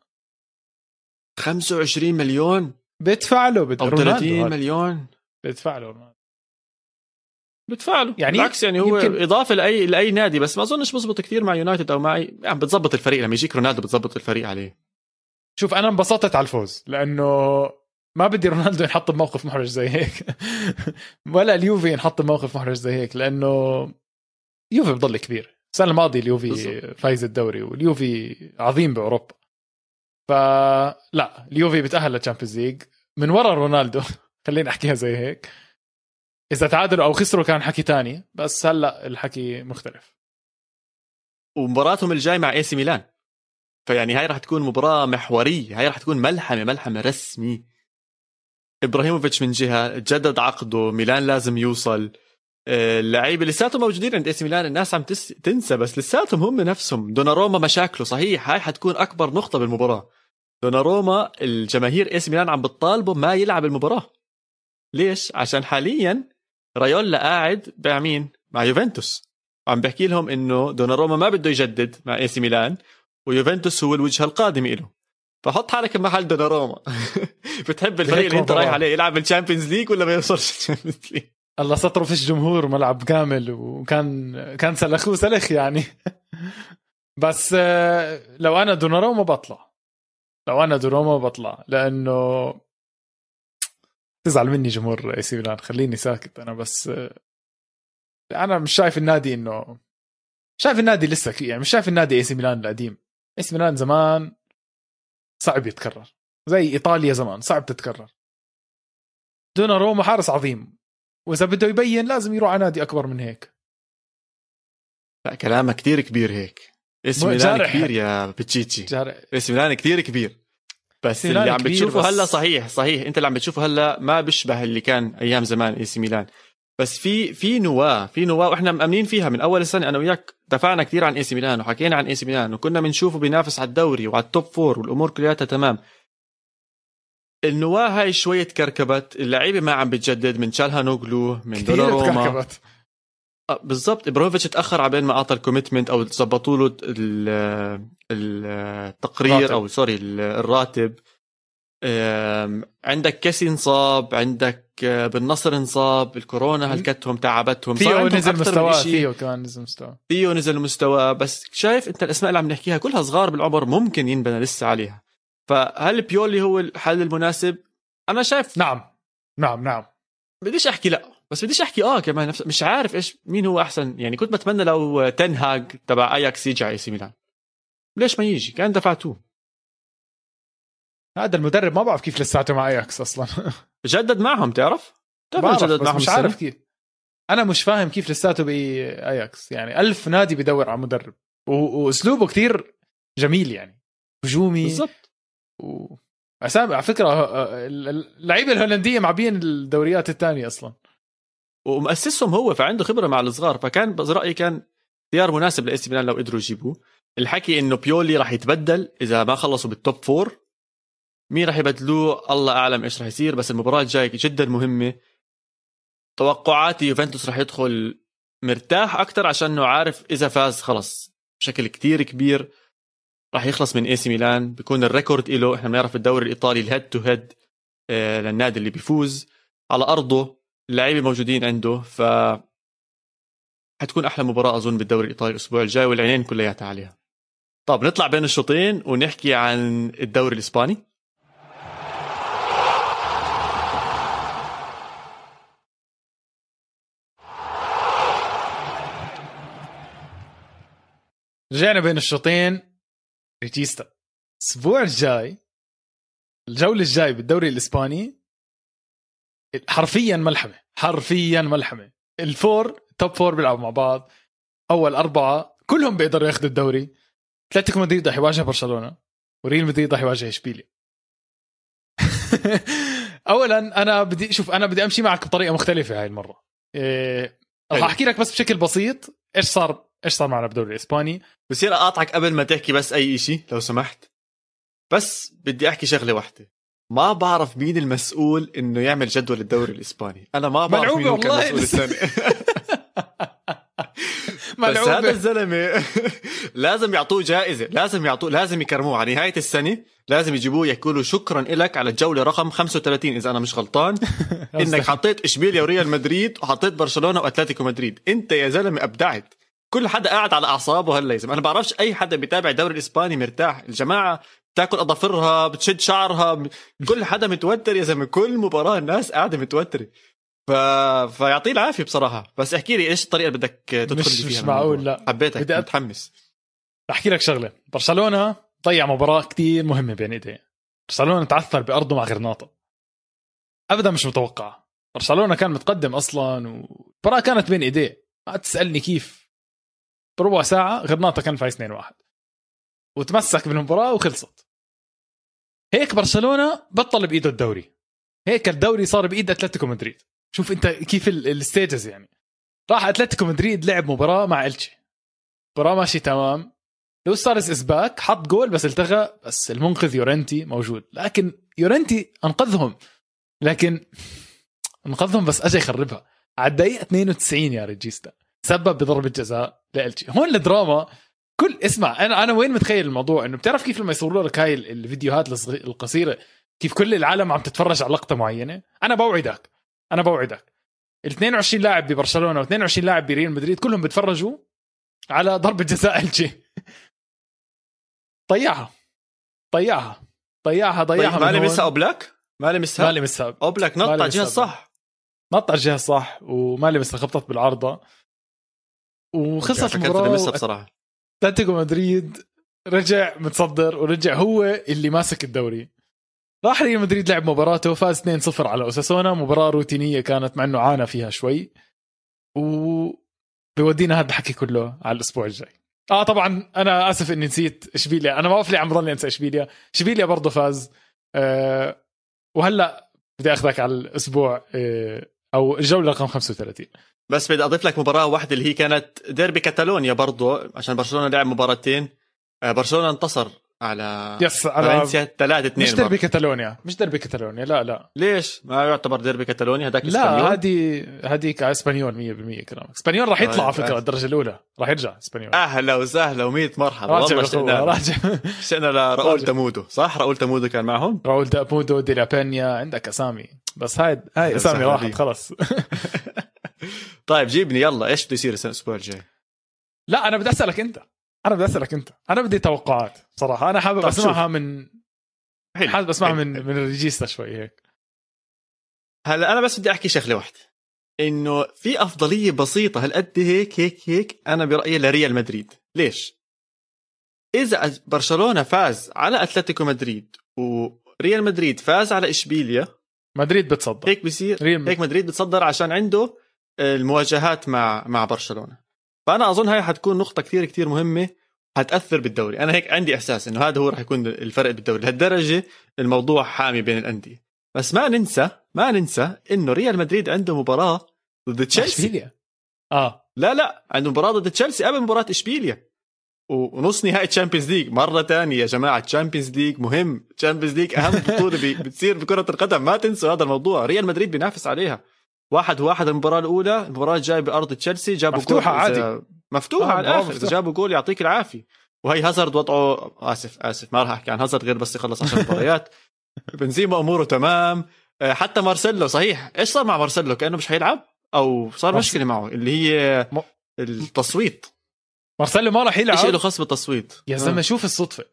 25 مليون؟ بدفع له أو 30 مليون؟ بدفع له رونالدو. بدفع له. يعني بالعكس يعني هو يمكن... إضافة لأي لأي نادي. بس ما أظنش بزبط كثير مع يونايتد أو مع أي. يعني بتزبط الفريق. لما يجيك رونالدو بتزبط الفريق عليه. شوف أنا انبسطت على الفوز لأنه ما بدي رونالدو ينحط بموقف محرج زي هيك. ولا اليوفي ينحط بموقف محرج زي هيك لأنه يوفي بضل كبير. السنة الماضية اليوفي فايز الدوري واليوفي عظيم بأوروبا. فلا اليوفي بتأهل لل Champions League من ورا رونالدو. خلينا أحكيها زي هيك. إذا تعادلوا أو خسروا كان حكي تاني بس هلأ الحكي مختلف. ومباراتهم الجاي مع AC Milan. فيعني هاي راح تكون مباراة محورية هاي راح تكون ملحمة ملحمة رسمي. إبراهيموفيتش من جهة جدد عقده ميلان لازم يوصل. آه، اللعيبة لساتهم موجودين عند AC Milan الناس عم تنسى بس لساتهم هم نفسهم. دوناروما مشاكله صحيح هاي حتكون أكبر نقطة بالمباراة. دوناروما الجماهير AC Milan عم بتطالبه ما يلعب المباراة. ليش؟ عشان حاليا رايولا قاعد مع مين؟ مع يوفنتوس. عم بحكي لهم إنه دوناروما ما بده يجدد مع AC Milan. ويوفنتوس هو الوجهه القادمه له فحط حالك بمحل دوناروما. بتحب الفريق اللي أنت رايح عليه يلعب ال Champions League ولا ما يوصلش ال Champions League الله ستره فيش جمهور ملعب كامل وكان كان سلخوه سلخ يعني. بس آه، لو أنا دوناروما بطلع. لو أنا دوناروما بطلع لأنه تزعل مني جمهور AC Milan خليني ساكت أنا بس آه، أنا مش شايف النادي انه شايف النادي لسه يعني مش شايف النادي AC Milan القديم. AC Milan زمان صعب يتكرر. زي إيطاليا زمان صعب تتكرر. دوناروما حارس عظيم. وإذا بده يبين لازم يروح على نادي أكبر من هيك. لا كلامك كثير كبير هيك. إسم ميلان كبير يا بتشيتشي. إسم ميلان كثير كبير. بس اللي عم بتشوفه بس... هلا صحيح صحيح. أنت اللي عم بتشوفه هلا ما بيشبه اللي كان أيام زمان AC Milan. بس في في نواة في نواة وإحنا مأمنين فيها من أول السنة. أنا وياك دفعنا كثير عن AC Milan وحكينا عن AC Milan وكنا بنشوفه بينافس على الدوري وعلى ال top four والأمور كلها تمام. النواة هاي شوية كركبت اللعيبة ما عم بتجدد من تشالهانوغلو من دوناروما. آه، بالضبط. إبراهيموفيتش تاخر على بين ما أعطى ال commitment أو ظبطوا له التقرير راتب. أو sorry الراتب. عندك كيسي انصاب عندك آه، بن ناصر انصاب الكورونا هلكتهم تعبتهم فيو نزل مستواه فيو كمان نزل مستواه فيو نزل مستواه بس شايف أنت الأسماء اللي عم نحكيها كلها صغار بالعمر ممكن ينبنى لسه عليها. فهل بيولي هو الحل المناسب؟ أنا شايف نعم. نعم نعم. بديش أحكي لا بس بديش أحكي آه كمان نفس مش عارف إيش مين هو أحسن. يعني كنت بتمنى لو تين هاج تبع أياكس يجي على إي سي ميلان. ليش ما يجي؟ كان دفعتوه. هذا المدرب ما بعرف كيف لساته مع اياكس أصلا. جدد معهم تعرف؟ بعرف جدد معهم مش عارف كيف. أنا مش فاهم كيف لساته باياكس يعني ألف نادي بدور على مدرب. وأسلوبه كثير جميل يعني. هجومي. بالضبط. و... اسامي على فكرة اللعيبة الهولندية معبين الدوريات الثانية أصلا. ومأسسهم هو فعنده خبرة مع الصغار. فكان برايي كان اختيار مناسب لإي سي ميلان لو قدروا يجيبوه. الحكي إنه بيولي راح يتبدل إذا ما خلصوا بال top four مين راح يبدلوه؟ الله أعلم إيش راح يصير بس المباراة الجاية جدا مهمة. توقعاتي يوفنتوس راح يدخل مرتاح أكثر عشان إنه عارف إذا فاز خلص. بشكل كتير كبير راح يخلص من إي سي ميلان. بيكون ال record له إحنا بنعرف الدوري الإيطالي ال head to head للنادي اللي بيفوز. على أرضه اللعيبة موجودين عنده ف حتكون أحلى مباراة أظن بالدوري الإيطالي الأسبوع الجاي والعينين كلياتها عليها. طب نطلع بين الشوطين ونحكي عن الدوري الإسباني. رجعنا بين الشوطين. ريجيستا الأسبوع الجاي الجولة الجاي بالدوري الإسباني حرفيا ملحمة حرفيا ملحمة. ال four top four بيلعبوا مع بعض. أول أربعة كلهم بيقدروا ياخذوا الدوري. أتلتيكو مدريد رح يواجه برشلونة وريال مدريد رح يواجه إشبيليا. اولا أنا بدي شوف أنا بدي أمشي معك بطريقة مختلفة هاي المرة. إيه راح أحكي لك بس بشكل بسيط إيش صار إيش صار معنا بالدوري الإسباني؟ بصير أقاطعك قبل ما تحكي بس أي شيء لو سمحت. بس بدي أحكي شغلة واحدة. ما بعرف مين المسؤول إنه يعمل جدول الدوري الإسباني. أنا ما بعرف مين كان مسؤول السنة بس هذا الزلمة. لازم يعطوه جائزة. لازم يعطوه لازم يكرموه. على نهاية السنة لازم يجيبوه يحكوا له شكرا لك على الجولة رقم 35 إذا أنا مش غلطان. إنك حطيت إشبيليا وريال مدريد وحطيت برشلونة وأتلتيكو مدريد. أنت يا زلمة أبدعت. كل حدا قاعد على أعصابه هلا يا زلمة. أنا بعرفش أي حدا بيتابع الدوري الإسباني مرتاح. الجماعة بتاكل أظافرها بتشد شعرها كل حدا متوتر يا زلمة. كل مباراة الناس قاعدة متوترة. ف... فيعطيه العافية بصراحة. بس احكي لي إيش الطريقة اللي بدك تدخل مش فيها مش معقول لا. حبيتك بدي متحمس. أحكي لك شغلة. برشلونة ضيع مباراة كتير مهمة بين ايديه برشلونة تعثر بأرضه مع غرناطة. أبدا مش متوقع برشلونة كان متقدم أصلا والمباراه كانت بين إيديه. ما تسألني كيف. بربع ساعة غرناطه كان فايز 2-1 وتمسك بالمباراة وخلصت. هيك برشلونة بطل بإيده الدوري. هيك الدوري صار بإيد أتلتيكو مدريد. شوف أنت كيف ال stages يعني. راح أتلتيكو مدريد لعب مباراة مع إلتشي. مباراة ماشي تمام. لو صار سيتباك حط جول بس التغى بس المنقذ يورنتي موجود. لكن يورنتي أنقذهم. لكن أنقذهم بس اجى يخربها. على الدقيقة 92 يا ريجيستا. سبب بضربة جزاء لإلتشي هون الدراما كل اسمع أنا أنا وين متخيل الموضوع؟ إنه بتعرف كيف لما يصوروا لك هاي الفيديوهات القصيرة كيف كل العالم عم تتفرج على لقطة معينة؟ أنا بوعدك. أنا بوعدك. ال 22 لاعب ببرشلونة و 22 لاعب بريال مدريد كلهم بيتفرجوا على ضربة جزاء إلتشي ضيعها ضيعها. ضيعها. ضيعها طيب من ما هون. لمسها أوبلاك؟ ما لمسها ما لمسها أوبلاك نط على الجهة الصح نط على الجهة الصح وما لمسها خبطت بالعارضة. وخسرت فكرت المباراة لمسها بصراحة. أتلتيكو مدريد رجع متصدر ورجع هو اللي ماسك الدوري. راح ريال مدريد لعب مباراته فاز 2-0 على أوساسونا. مباراة روتينية كانت مع إنه عانى فيها شوي. وبيودينا هذا الحكي كله على الأسبوع الجاي. آه طبعا أنا آسف إني نسيت إشبيليا. أنا ما بعرف ليه عم ضلني أنسى إشبيليا. إشبيليا برضه فاز. آه وهلأ بدي أخذك على الأسبوع آه أو الجولة رقم 35 بس بدي أضيف لك مباراة واحدة اللي هي كانت ديربي كاتالونيا برضه عشان برشلونة لعب مباراتين. آه، برشلونة انتصر على yes على فالنسيا 3 2 مش دربي كاتالونيا مش دربي كاتالونيا لا لا. ليش؟ ما يعتبر ديربي كاتالونيا هذاك لا؟ هذه هذيك على اسبانيول 100% كلامك إسبانيول راح يطلع آه، على فكرة آه. الدرجة الأولى راح يرجع إسبانيول. أهلا وسهلا و100 مرحبا. راجع والله اشتقنا راجع. اشتقنا لراؤول راجع. تمودو صح؟ راؤول تمودو كان معهم؟ راؤول تامودو دي لا بينيا عندك أسامي. بس هاي هاي أسامي راحت. خلص. طيب جيبني يلا. إيش بده يصير الأسبوع الجاي؟ لا أنا بدي أسألك أنت. أنا بدي أسألك أنت. أنا بدي توقعات صراحة. أنا حابب أسمعها من حلو. حابب أسمعها حلو. من من الريجيستا شوي هيك. هلأ أنا بس بدي أحكي شغلة واحدة. إنه في أفضلية بسيطة هالقد هيك هيك هيك أنا برأيي لريال مدريد. ليش؟ إذا برشلونة فاز على أتلتيكو مدريد وريال مدريد فاز على إشبيليا مدريد بتصدر. هيك بصير ريال هيك مدريد بتصدر عشان عنده المواجهات مع مع برشلونة. فأنا أظن هاي حتكون نقطة كثير كثير مهمة حتأثر بالدوري. أنا هيك عندي إحساس إنه هذا هو راح يكون الفرق بالدوري. لهالدرجة الموضوع حامي بين الأندية. بس ما ننسى ما ننسى إنه ريال مدريد عنده مباراة ضد تشيلسي. آه. لا لا عنده مباراة ضد تشيلسي قبل مباراة إشبيليا. ونص نهائي Champions League مرة ثانية يا جماعة Champions League مهم. Champions League أهم بطولة بتصير بكرة القدم. ما تنسوا هذا الموضوع. ريال مدريد بينافس عليها. واحد واحد المباراة الأولى المباراة الجاية بأرض تشيلسي جابوا إذا- عادي. مفتوحة آه، على الآخر. إذا. جابوا جول يعطيك العافية. وهي هازارد وضعه آسف آسف ما راح أحكي عن هازارد غير بس يخلص 10 مباريات. بنزيما أموره تمام. آه، حتى مارسيلو صحيح. إيش صار مع مارسيلو؟ كأنه مش حيلعب؟ أو صار مارس- مشكلة معه اللي هي التصويت. مارسيلو ما راح إيش له يلعب خص بالتصويت؟ يا آه. زلمة شوف الصدفة.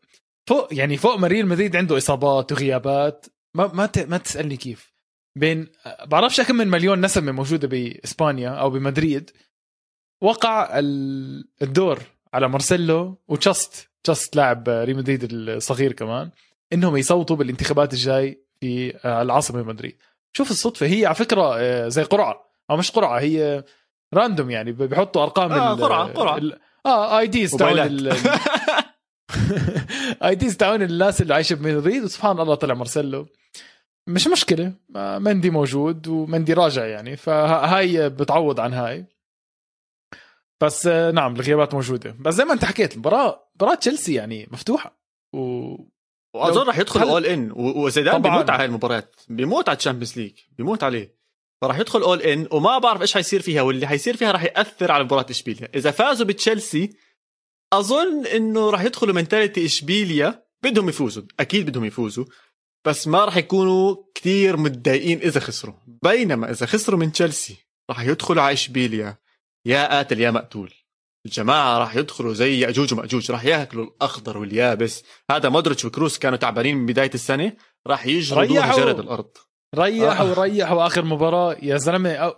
فوق يعني فوق ما ريال مدريد عنده إصابات وغيابات. ما ما ما تسألني كيف. بين بعرفش كم من مليون نسمة موجودة بإسبانيا أو بمدريد. وقع ال- الدور على مارسيلو وتشاست. تشاست لاعب ريال مدريد الصغير كمان إنهم يصوتوا بالانتخابات الجاي في العاصمة مدريد. شوف الصدفة هي على فكرة آه، زي قرعة. أو مش قرعة هي random يعني بيحطوا أرقام آه، قرعة. ال- آه IDs تاعون IDs تاعون الناس اللي عايشة بمدريد. وسبحان الله طلع مارسيلو. مش مشكلة. مندي موجود ومندي راجع يعني. فهاي بتعوض عن هاي. بس آه، نعم الغيابات موجودة. بس زي ما انت حكيت المباراه مباراة تشيلسي يعني مفتوحة. و وأظن راح يدخل اول ان وزيدان. بيموت على هاي المباريات بيموت على ال Champions League بيموت عليه. فراح يدخل all in وما بعرف إيش حيصير فيها. واللي حيصير فيها راح يأثر على مباراة إشبيليا. إذا فازوا بتشيلسي أظن إنه راح يدخلوا mentality إشبيليا. بدهم يفوزوا. أكيد بدهم يفوزوا. بس ما راح يكونوا كتير متضايقين إذا خسروا. بينما إذا خسروا من تشيلسي راح يدخلوا على إشبيليا. يا قاتل يا مقتول. الجماعة راح يدخلوا زي يأجوج ومأجوج راح يأكلوا الأخضر واليابس. هذا مودريتش وكروس كانوا تعبانين من بداية السنة راح ريحوا. جرد الأرض. ريحوا آه. وريحوا آخر مباراة. يا زلمة أو...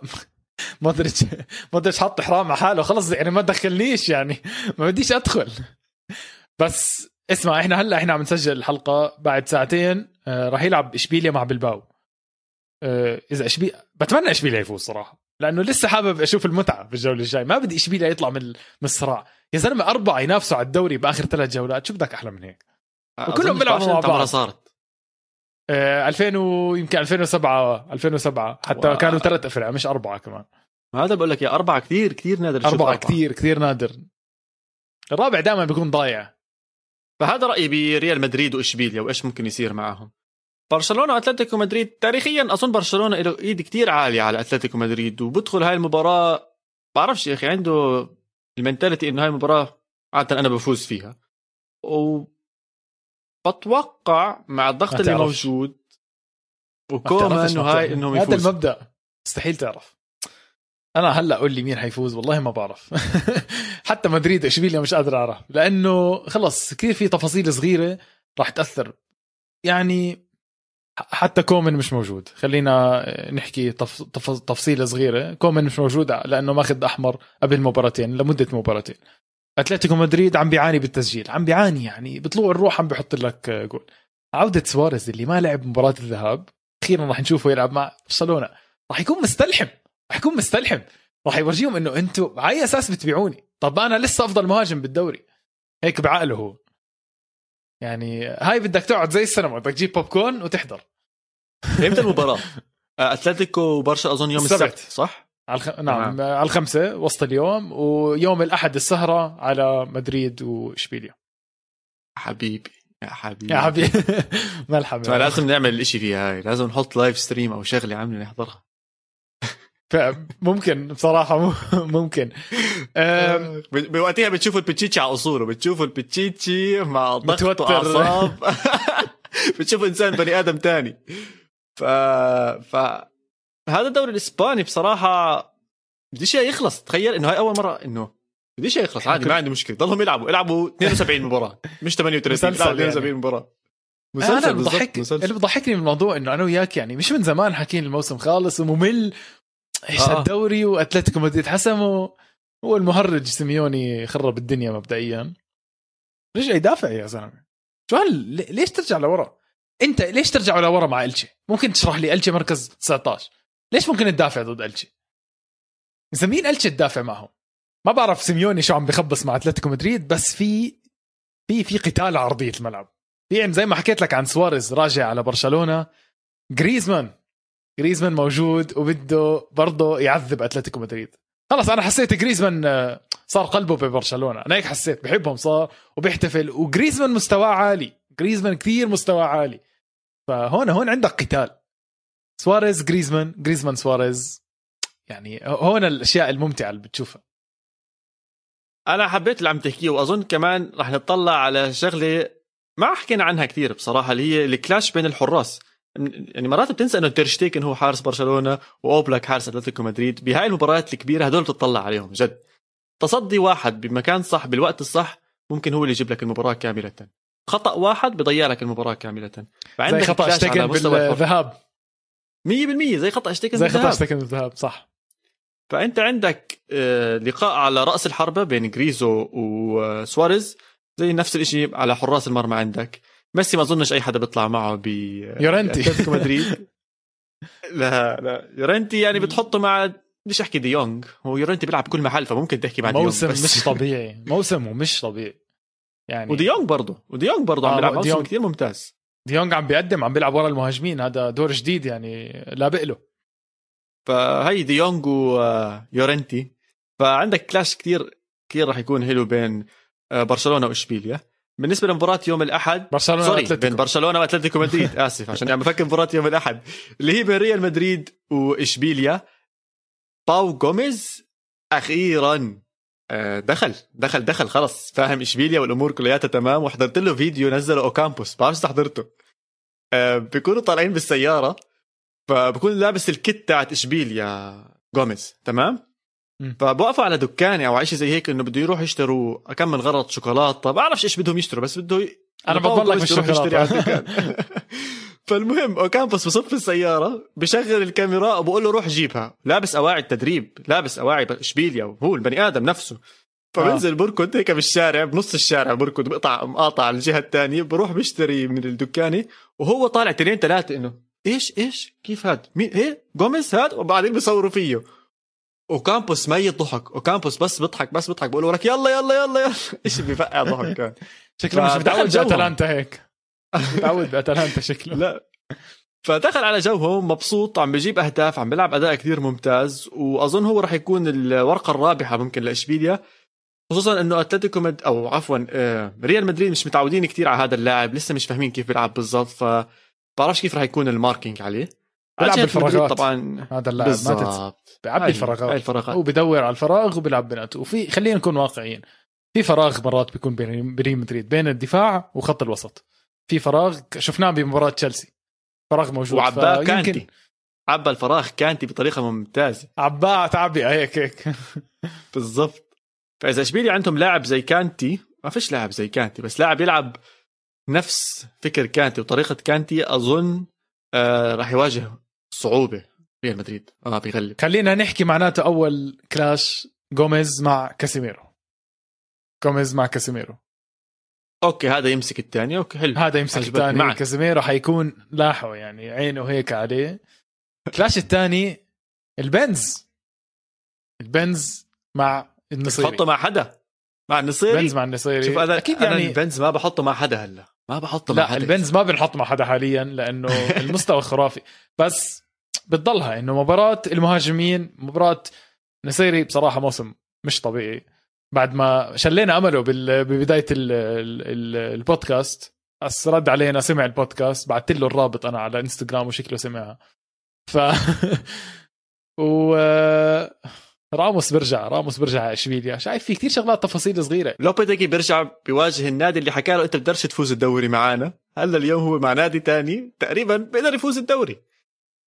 مودريتش مودريتش حط حرام على حاله. خلص يعني ما دخلنيش يعني. ما بديش أدخل. بس اسمع إحنا هلأ إحنا عم نسجل الحلقة بعد ساعتين. راح يلعب اشبيليا مع بلباو. آه إذا اشبيليا بتمنى اشبيليا يفوز صراحة لأنه لسه حابب أشوف المتعة في الجولة الجاي ما بدي اشبيليا يطلع من من الصراع. يا زلمة أربعة ينافسوا على الدوري بآخر ثلاث جولات. شو بدك أحلى من هيك؟ وكلهم أظن بيلعبوا مع 16 مرة بعض. صارت. آه 2000 و... يمكن 2007 2007 حتى واو. كانوا ثلاث أفرع مش أربعة كمان. هذا بقول لك يا أربعة كثير كثير نادر أربعة. كثير كثير نادر. الرابع دائما بيكون ضايع. فهذا رأيي بريال مدريد وإشبيليا وإيش ممكن يصير معهم؟ برشلونة وأتلتيكو مدريد. تاريخيا أظن برشلونة له إيد كتير عالية على أتلتيكو مدريد وبدخل هاي المباراة بعرفش يا أخي عنده المنتاليتي إنه هاي المباراة عادة أنا بفوز فيها. وبتوقع مع الضغط اللي. موجود ما وكوما انه هاي. إنهم هذا يفوزوا المبدأ. مستحيل تعرف. أنا هلأ قول لي مين حيفوز والله ما بعرف. حتى مدريد اشبيليا مش قادر أعرف. لأنه خلص كثير في تفاصيل صغيرة راح تأثر. يعني حتى كومن مش موجود. خلينا نحكي تف... تف... تفصيلة صغيرة. كومن مش موجود لأنه ماخذ أحمر قبل مباراتين لمدة مباراتين. أتلتيكو مدريد عم بيعاني بالتسجيل. عم بيعاني يعني بطلوع الروح عم بيحط لك جول. عودة سواريز اللي ما لعب مباراة الذهاب أخيرا راح نشوفه يلعب مع برشلونة. راح يكون مستلحم. راح يكون مستلحم. راح يورجيهم إنه أنتم على أي أساس بتبيعوني؟ طب أنا لسه أفضل مهاجم بالدوري. هيك بعقله هو. يعني هاي بدك تقعد زي السينما بدك تجيب بوب كورن وتحضر. إمتى المباراة؟ آه، أتلتيكو وبرشا أظن يوم السبت. السبت صح؟ على الخ... نعم على الخمسة وسط اليوم ويوم الأحد السهرة على مدريد وإشبيليا. حبيبي يا حبيبي. يا حبيبي. ملحمة فلازم نعمل الاشي فيها هاي لازم نحط live stream أو شغلة عاملة نحضرها. ممكن بصراحة ممكن. بوقتها بتشوفوا البتشيتشي على اصوله بتشوفوا البتشيتشي مع ضغط. وأعصاب. بتشوفوا إنسان بني آدم تاني. ف ف هذا الدوري الإسباني بصراحة بديش يخلص. تخيل إنه هاي أول مرة إنه بديش يخلص. عادي ما عندي مشكلة. ضلهم يلعبوا. يلعبوا 72 مباراة. مش 38 مسلسل يلعبوا يعني. 72 مباراة. أنا مسلسل اللي بضحك مسلسل. اللي بضحكني من الموضوع إنه أنا وياك يعني مش من زمان حاكين الموسم خالص وممل. آه. هالدوري وأتلتيكو مدريد حسموا هو المهرج سيميوني خرب الدنيا مبدئيا رجع يدافع يا زلمة شو لي- ليش ترجع لورا؟ أنت ليش ترجع لورا مع إلتشي؟ ممكن تشرح لي إلتشي مركز 19 ليش ممكن تدافع ضد إلتشي؟ اذا مين إلتشي تدافع معهم؟ ما بعرف سيميوني شو عم بخبص مع أتلتيكو مدريد بس في في في قتال على ارضيه الملعب في يعني زي ما حكيت لك عن سواريز راجع على برشلونة جريزمان جريزمان موجود وبده برضه يعذب أتلتيكو مدريد. خلص أنا حسيت جريزمان آه، صار قلبه ببرشلونة. أنا هيك حسيت بحبهم صار وبيحتفل وجريزمان مستواه عالي. جريزمان كثير مستواه عالي. فهون هون عندك قتال. سواريز جريزمان جريزمان سواريز. يعني هون الأشياء الممتعة اللي بتشوفها. أنا حبيت اللي عم تحكيه وأظن كمان رح نطلع على شغلة ما حكينا عنها كثير بصراحة اللي هي ال clash بين الحراس. يعني مرات بتنسى إنه تيرشتيكن هو حارس برشلونة وأوبلاك حارس أتلتيكو مدريد. بهاي المباريات الكبيرة هدول بتطلع عليهم جد. تصدي واحد بمكان صح بالوقت الصح ممكن هو اللي يجيب لك المباراة كاملة. خطأ واحد بضيع لك المباراة كاملة. زي فعندك خطأ تيرشتيكن الحر. بالذهاب 100% زي خطأ تيرشتيكن زي خطأ. تيرشتيكن بالذهاب صح. فأنت عندك آه، لقاء على رأس الحربة بين جريزو وسواريز زي نفس الشيء على حراس المرمى عندك. ميسي ما أظنش أي حدا بيطلع معه ب يورنتي. مدريد. لا لا. يورنتي يعني بتحطه مع بديش أحكي دي يونغ. هو يورنتي بيلعب بكل محل فممكن تحكي مع دي يونغ موسم بس. مش طبيعي. موسمه مش طبيعي. يعني ودي يونغ برضه. ودي يونغ برضه عم آه، بيلعب دي موسم يونغ. كثير ممتاز. ديونج عم بيقدم عم بيلعب ورا المهاجمين. هذا دور جديد يعني لابق له. فهي دي يونغ ويورنتي فعندك clash كثير كثير راح يكون حلو بين آه، برشلونة وإشبيليا. بالنسبة لمباراة يوم الأحد برشلونة sorry بين برشلونة وأتلتيكو مدريد. آسف عشان عم بفكر مباراة يوم الأحد. اللي هي بين ريال مدريد وإشبيليا بابو جوميز أخيرا آه، دخل دخل دخل خلص فاهم إشبيليا والأمور كلياتها تمام وحضرت له فيديو نزله أوكامبوس. بعرفش إذا حضرته. آه، بيكونوا طالعين بالسيارة فبكون لابس الكت تاعت إشبيليا جوميز تمام. فبوقفوا على دكانه أو شيء زي هيك إنه بده يروح يشتروا كم غرض شوكولاته بعرفش إيش بدهم يشتروا بس بده ي... أنا بضمن لك مش يشتري على الدكان. فالمهم أوكامبوس بصف السيارة بشغل الكاميرا وبقول له روح جيبها. لابس أواعي التدريب لابس أواعي إشبيليا وهو البني آدم نفسه. فبنزل بركض هيك بالشارع بنص الشارع بركض بقطع مقاطع على الجهة الثانية بروح بشتري من الدكانه وهو طالع تنين ثلاثة إنه إيش إيش كيف هاد؟ مين؟ إيه؟ جوميز هاد؟ وبعدين بيصوروا فيه. وكامبوس ميت ضحك وكامبوس بس بيضحك بس بيضحك بقول لك يلا يلا يلا يلا. إيش بفقع ضحك كان؟ شكله مش متعود. باتلانتا هيك. متعود بأتلانتا شكله. لا. فدخل على جوهم مبسوط عم بجيب أهداف عم بيلعب أداء كثير ممتاز وأظن هو راح يكون الورقة الرابحة ممكن لإشبيليا. خصوصا إنه أتلتيكو مد أو عفوا آه، ريال مدريد مش متعودين كثير على هذا اللاعب لسه مش فاهمين كيف بيلعب بالضبط ف بعرفش كيف راح يكون ال marking عليه. بيلعب بالفراغات. طبعا. هذا اللاعب ما تنسى بيعبي هاي الفراغات الفراغات. هو بدور على الفراغ وبيلعب بنقطه وفي خلينا نكون واقعيين. في فراغ مرات بيكون بين ريال مدريد بين الدفاع وخط الوسط. في فراغ شفناه بمباراة تشيلسي. فراغ موجود. وعباه كانتي. عبى الفراغ كانتي بطريقة ممتازة. عباه تعبئه هيك هيك بالضبط. فإذا اشبيليا عندهم لاعب زي كانتي؟ ما فيش لاعب زي كانتي بس لاعب يلعب نفس فكر كانتي وطريقة كانتي أظن آه راح يواجه صعوبة ريال مدريد. آه بيغلب. خلينا نحكي معناته أول clash جوميز مع كاسيميرو. جوميز مع كاسيميرو. okay هذا يمسك الثاني. okay حلو. هذا يمسك الثاني. كاسيميرو حيكون لاحه يعني عينه هيك عليه. clash الثاني البنز. البنز مع النصيري. بحطه مع حدا؟ مع النصيري؟ بنز مع النصيري. شوف أنا أكيد يعني البنز ما بحطه مع حدا هلا. ما بحطه مع لا حدا البنز ما بنحط مع حدا حاليا لأنه المستوى خرافي. بس بتضلها إنه مباراة المهاجمين مباراة نصيري بصراحة موسم مش طبيعي. بعد ما شلينا أمله ببداية البودكاست بس رد علينا سمع البودكاست بعثت له الرابط أنا على إنستغرام وشكله سمعها. ف و راموس برجع راموس برجع على إشبيليا. شايف في كثير شغلات تفاصيل صغيرة. لوبيتيجي بيرجع بيواجه النادي اللي حكى له إنت بتقدرش تفوز الدوري معانا. هلا اليوم هو مع نادي تاني تقريبا بيقدر يفوز الدوري.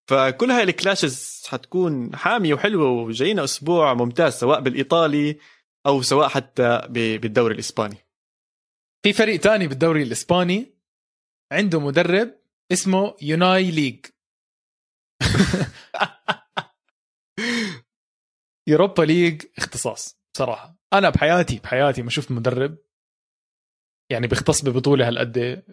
فكل هاي الكلاشز حتكون حامية وحلوة وجاينا أسبوع ممتاز سواء بالإيطالي أو سواء حتى بالدوري الإسباني. في فريق تاني بالدوري الإسباني عنده مدرب اسمه أوناي ليج Europa League اختصاص بصراحة. أنا بحياتي بحياتي ما شفت مدرب يعني بيختص ببطولة هالقد.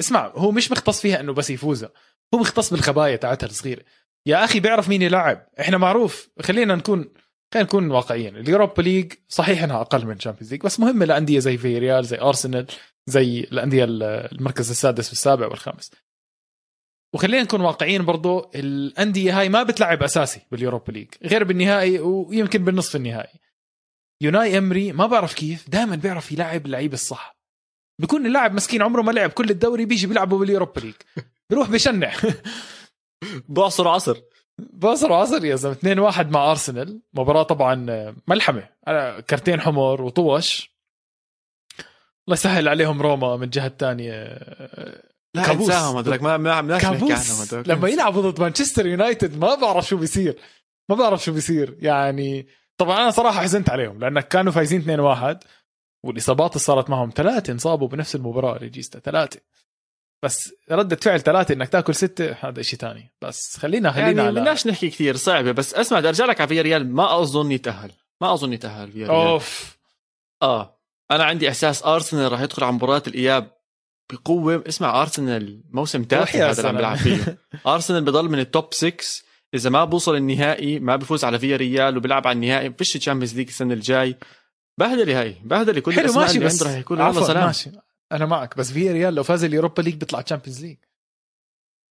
اسمع هو مش مختص فيها إنه بس يفوزها هو مختص بالخبايا تاعتها الصغيرة. يا أخي بيعرف مين يلعب. إحنا معروف خلينا نكون خلينا نكون واقعيين. ال Europa League صحيح إنها أقل من ال Champions League بس مهمة لأندية زي في ريال زي أرسنال زي الأندية المركز السادس والسابع والخامس. وخلينا نكون واقعيين برضو الأندية هاي ما بتلعب أساسي بال Europa League غير بالنهائي ويمكن بالنصف النهائي. يوناي إمري ما بعرف كيف دائما بيعرف يلعب اللعيب الصح. بيكون اللاعب مسكين عمره ما لعب كل الدوري بيجي بيلعبه بال Europa League. بيروح بشنع. بعصر عصر. بعصر عصر يا زلمة. 2 1 مع أرسنال. مباراة طبعا ملحمة. كرتين حمر وطوش. الله يسهل عليهم روما من الجهه الثانية لا كابوس. هذولك ما ما كابوس. لما يلعبوا ضد مانشستر يونايتد ما بعرف شو بيصير. ما بعرف شو بيصير. يعني طبعا أنا صراحة حزنت عليهم لانك كانوا فايزين 2 1 والإصابات اللي صارت معهم ثلاثة انصابوا بنفس المباراة ريجيستا ثلاثة. بس ردة فعل ثلاثة إنك تاكل ستة هذا شيء ثاني بس خلينا خلينا يعني على بدناش نحكي كثير صعبة. بس اسمع بدي أرجع لك على ريال ما أظن يتأهل. ما أظن يتأهل ريال أوف. آه. أنا عندي إحساس أرسنال راح يدخل على مباراة الإياب بقوة. اسمع ارسنال موسم تافه هذا اللي عم بيلعب فيه. ارسنال بضل من ال top 6 إذا ما بوصل النهائي ما بفوز على فيا ريال وبيلعب على النهائي فيش Champions League السنة الجاي. بهدلة هاي بهدلة كل حلو ماشي بس. راح يكون يلا سلام. ماشي. أنا معك بس فيا ريال لو فاز ال Europa League بيطلع Champions League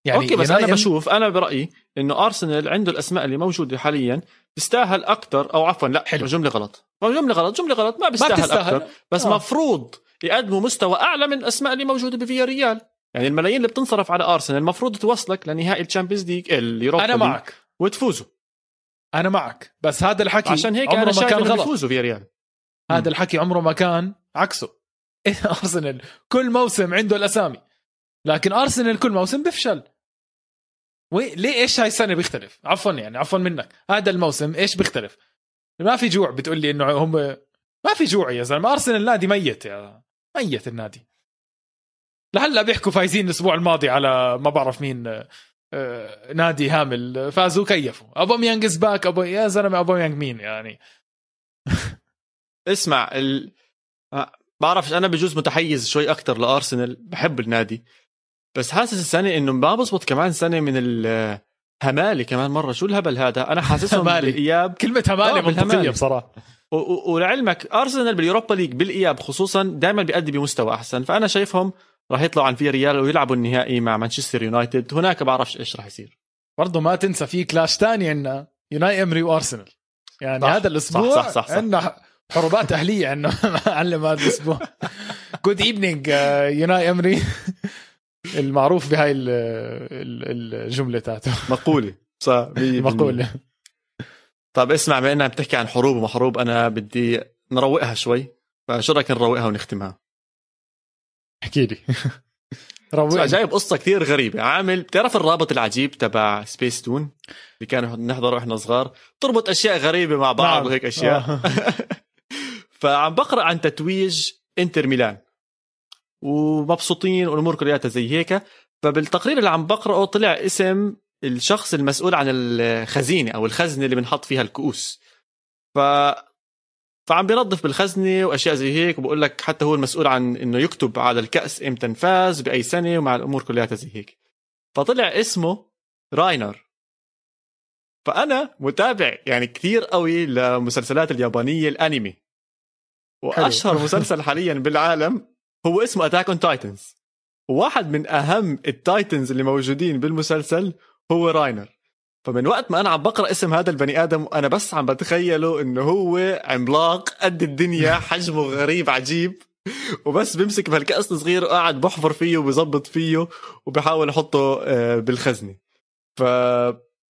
يعني okay بس أنا بشوف أنا برأيي إنه ارسنال عنده الأسماء اللي موجودة حاليا تستاهل أكثر أو عفوا لا حلو. جملة غلط. جملة غلط جملة غلط ما بيستاهل أكثر بس آه. مفروض يقدموا مستوى أعلى من الأسماء اللي موجودة بفيا ريال. يعني الملايين اللي بتنصرف على أرسنال المفروض توصلك لنهائي ال Champions League ال Europa أنا معك. وتفوزوا. أنا معك. بس هذا الحكي عشان هيك عمره ما كان غلط. يفوزوا فيا ريال. هذا الحكي عمره ما كان عكسه. أرسنال كل موسم عنده الأسامي لكن أرسنال كل موسم بيفشل وي ليه إيش هاي السنة بيختلف؟ عفوا يعني عفوا منك. هذا الموسم إيش بيختلف؟ ما في جوع بتقول لي إنه هم ما في جوع يا زلمة. أرسنال نادي ميت يا ميت النادي لهلا بيحكوا فايزين الأسبوع الماضي على ما بعرف مين آه، نادي هامل. فازوا كيفوا. اوباميانج back اوبا يا زلمة اوباميانج مين يعني؟ اسمع ال... آه، بعرفش أنا بجوز متحيز شوي أكثر لأرسنال. بحب النادي. بس حاسس السنة إنه ما بزبط كمان سنة من الهمالي كمان مرة. شو الهبل هذا؟ أنا حاسسهم بالاياب كلمة همالي آه منطقية بصراحة. ولعلمك أرسنال بال Europa League بالإياب خصوصا دائما بيأدي بمستوى أحسن. فأنا شايفهم راح يطلعوا عن فيا ريال ويلعبوا النهائي مع مانشستر يونايتد. هناك بعرفش إيش راح يصير. برضه ما تنسى في clash ثاني عندنا يوناي إمري وأرسنال. يعني صح. هذا الأسبوع صح صح صح, صح. عندنا حروبات أهلية عندنا. معلم هذا الأسبوع. good evening يوناي إمري. المعروف بهاي الجملة تاعته. مقولة. صح مقولة. طيب اسمع بما إنها بتحكي عن حروب ومحروب أنا بدي نروقها شوي. فشو رأيك نروقها ونختمها؟ احكي لي. روقني. جايب قصة كثير غريبة. عامل بتعرف الرابط العجيب تبع سبيس تون اللي كانوا نحضره وإحنا صغار. تربط أشياء غريبة مع بعض نعم. وهيك أشياء. آه. فعم بقرأ عن تتويج إنتر ميلان. ومبسوطين والأمور كلها زي هيك. فبالتقرير اللي عم بقرأه طلع اسم الشخص المسؤول عن الخزينة أو الخزنة اللي بنحط فيها الكؤوس. ف فعم بينظف بالخزنة وأشياء زي هيك وبقول لك حتى هو المسؤول عن إنه يكتب على الكأس إمتى انفاز بأي سنة ومع الأمور كلها زي هيك. فطلع اسمه راينر. فأنا متابع يعني كثير قوي لمسلسلات اليابانية الأنمي. وأشهر مسلسل حاليا بالعالم هو اسمه Attack on Titans وواحد من أهم ال Titans اللي موجودين بالمسلسل هو راينر. فمن وقت ما أنا عم بقرأ اسم هذا البني آدم وأنا بس عم بتخيله إنه هو عملاق قد الدنيا حجمه غريب عجيب. وبس بيمسك بهالكأس الصغير وقاعد بحفر فيه وبظبط فيه وبحاول أحطه آه، بالخزنة. ف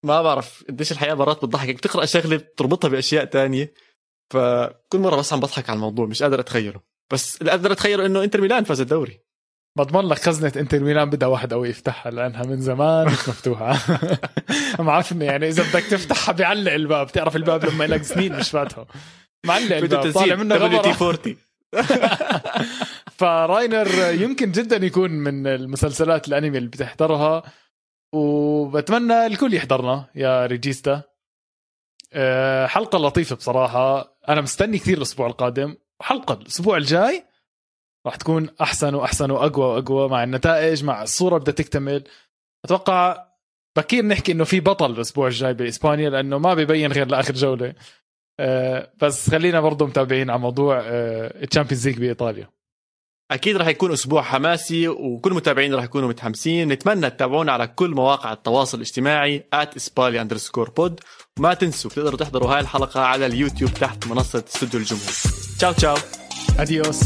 ما بعرف قديش الحياة مرات بتضحك. بتقرأ شغلة بتربطها بأشياء تانية. فكل مرة بس عم بضحك على الموضوع مش قادر أتخيله. بس اللي قادر أتخيله إنه إنتر ميلان فاز الدوري. بضمن لك خزنة انتر ميلان بدها واحد قوي يفتحها لأنها من زمان مش مفتوحة. معفنة يعني إذا بدك تفتحها بيعلق الباب بتعرف الباب لما لك سنين مش فاتحه معلق الباب طالع منه WD غبرة 40 فراينر يمكن جدا يكون من المسلسلات الأنمي اللي بتحضرها وبتمنى الكل يحضرنا يا ريجيستا. أه، حلقة لطيفة بصراحة. أنا مستني كثير الأسبوع القادم. وحلقة الأسبوع الجاي راح تكون أحسن وأحسن وأقوى وأقوى مع النتائج مع الصورة بدها تكتمل. أتوقع بكير نحكي إنه في بطل الأسبوع الجاي بإسبانيا لأنه ما بيبين غير لآخر جولة. أه، بس خلينا برضو متابعين على موضوع ال Champions League بإيطاليا. أكيد رح يكون أسبوع حماسي وكل المتابعين رح يكونوا متحمسين. نتمنى تتابعونا على كل مواقع التواصل الاجتماعي @اسبالي underscore pod وما تنسوا بتقدروا تحضروا هاي الحلقة على اليوتيوب تحت منصة استوديو الجمهور. ciao ciao. Adiós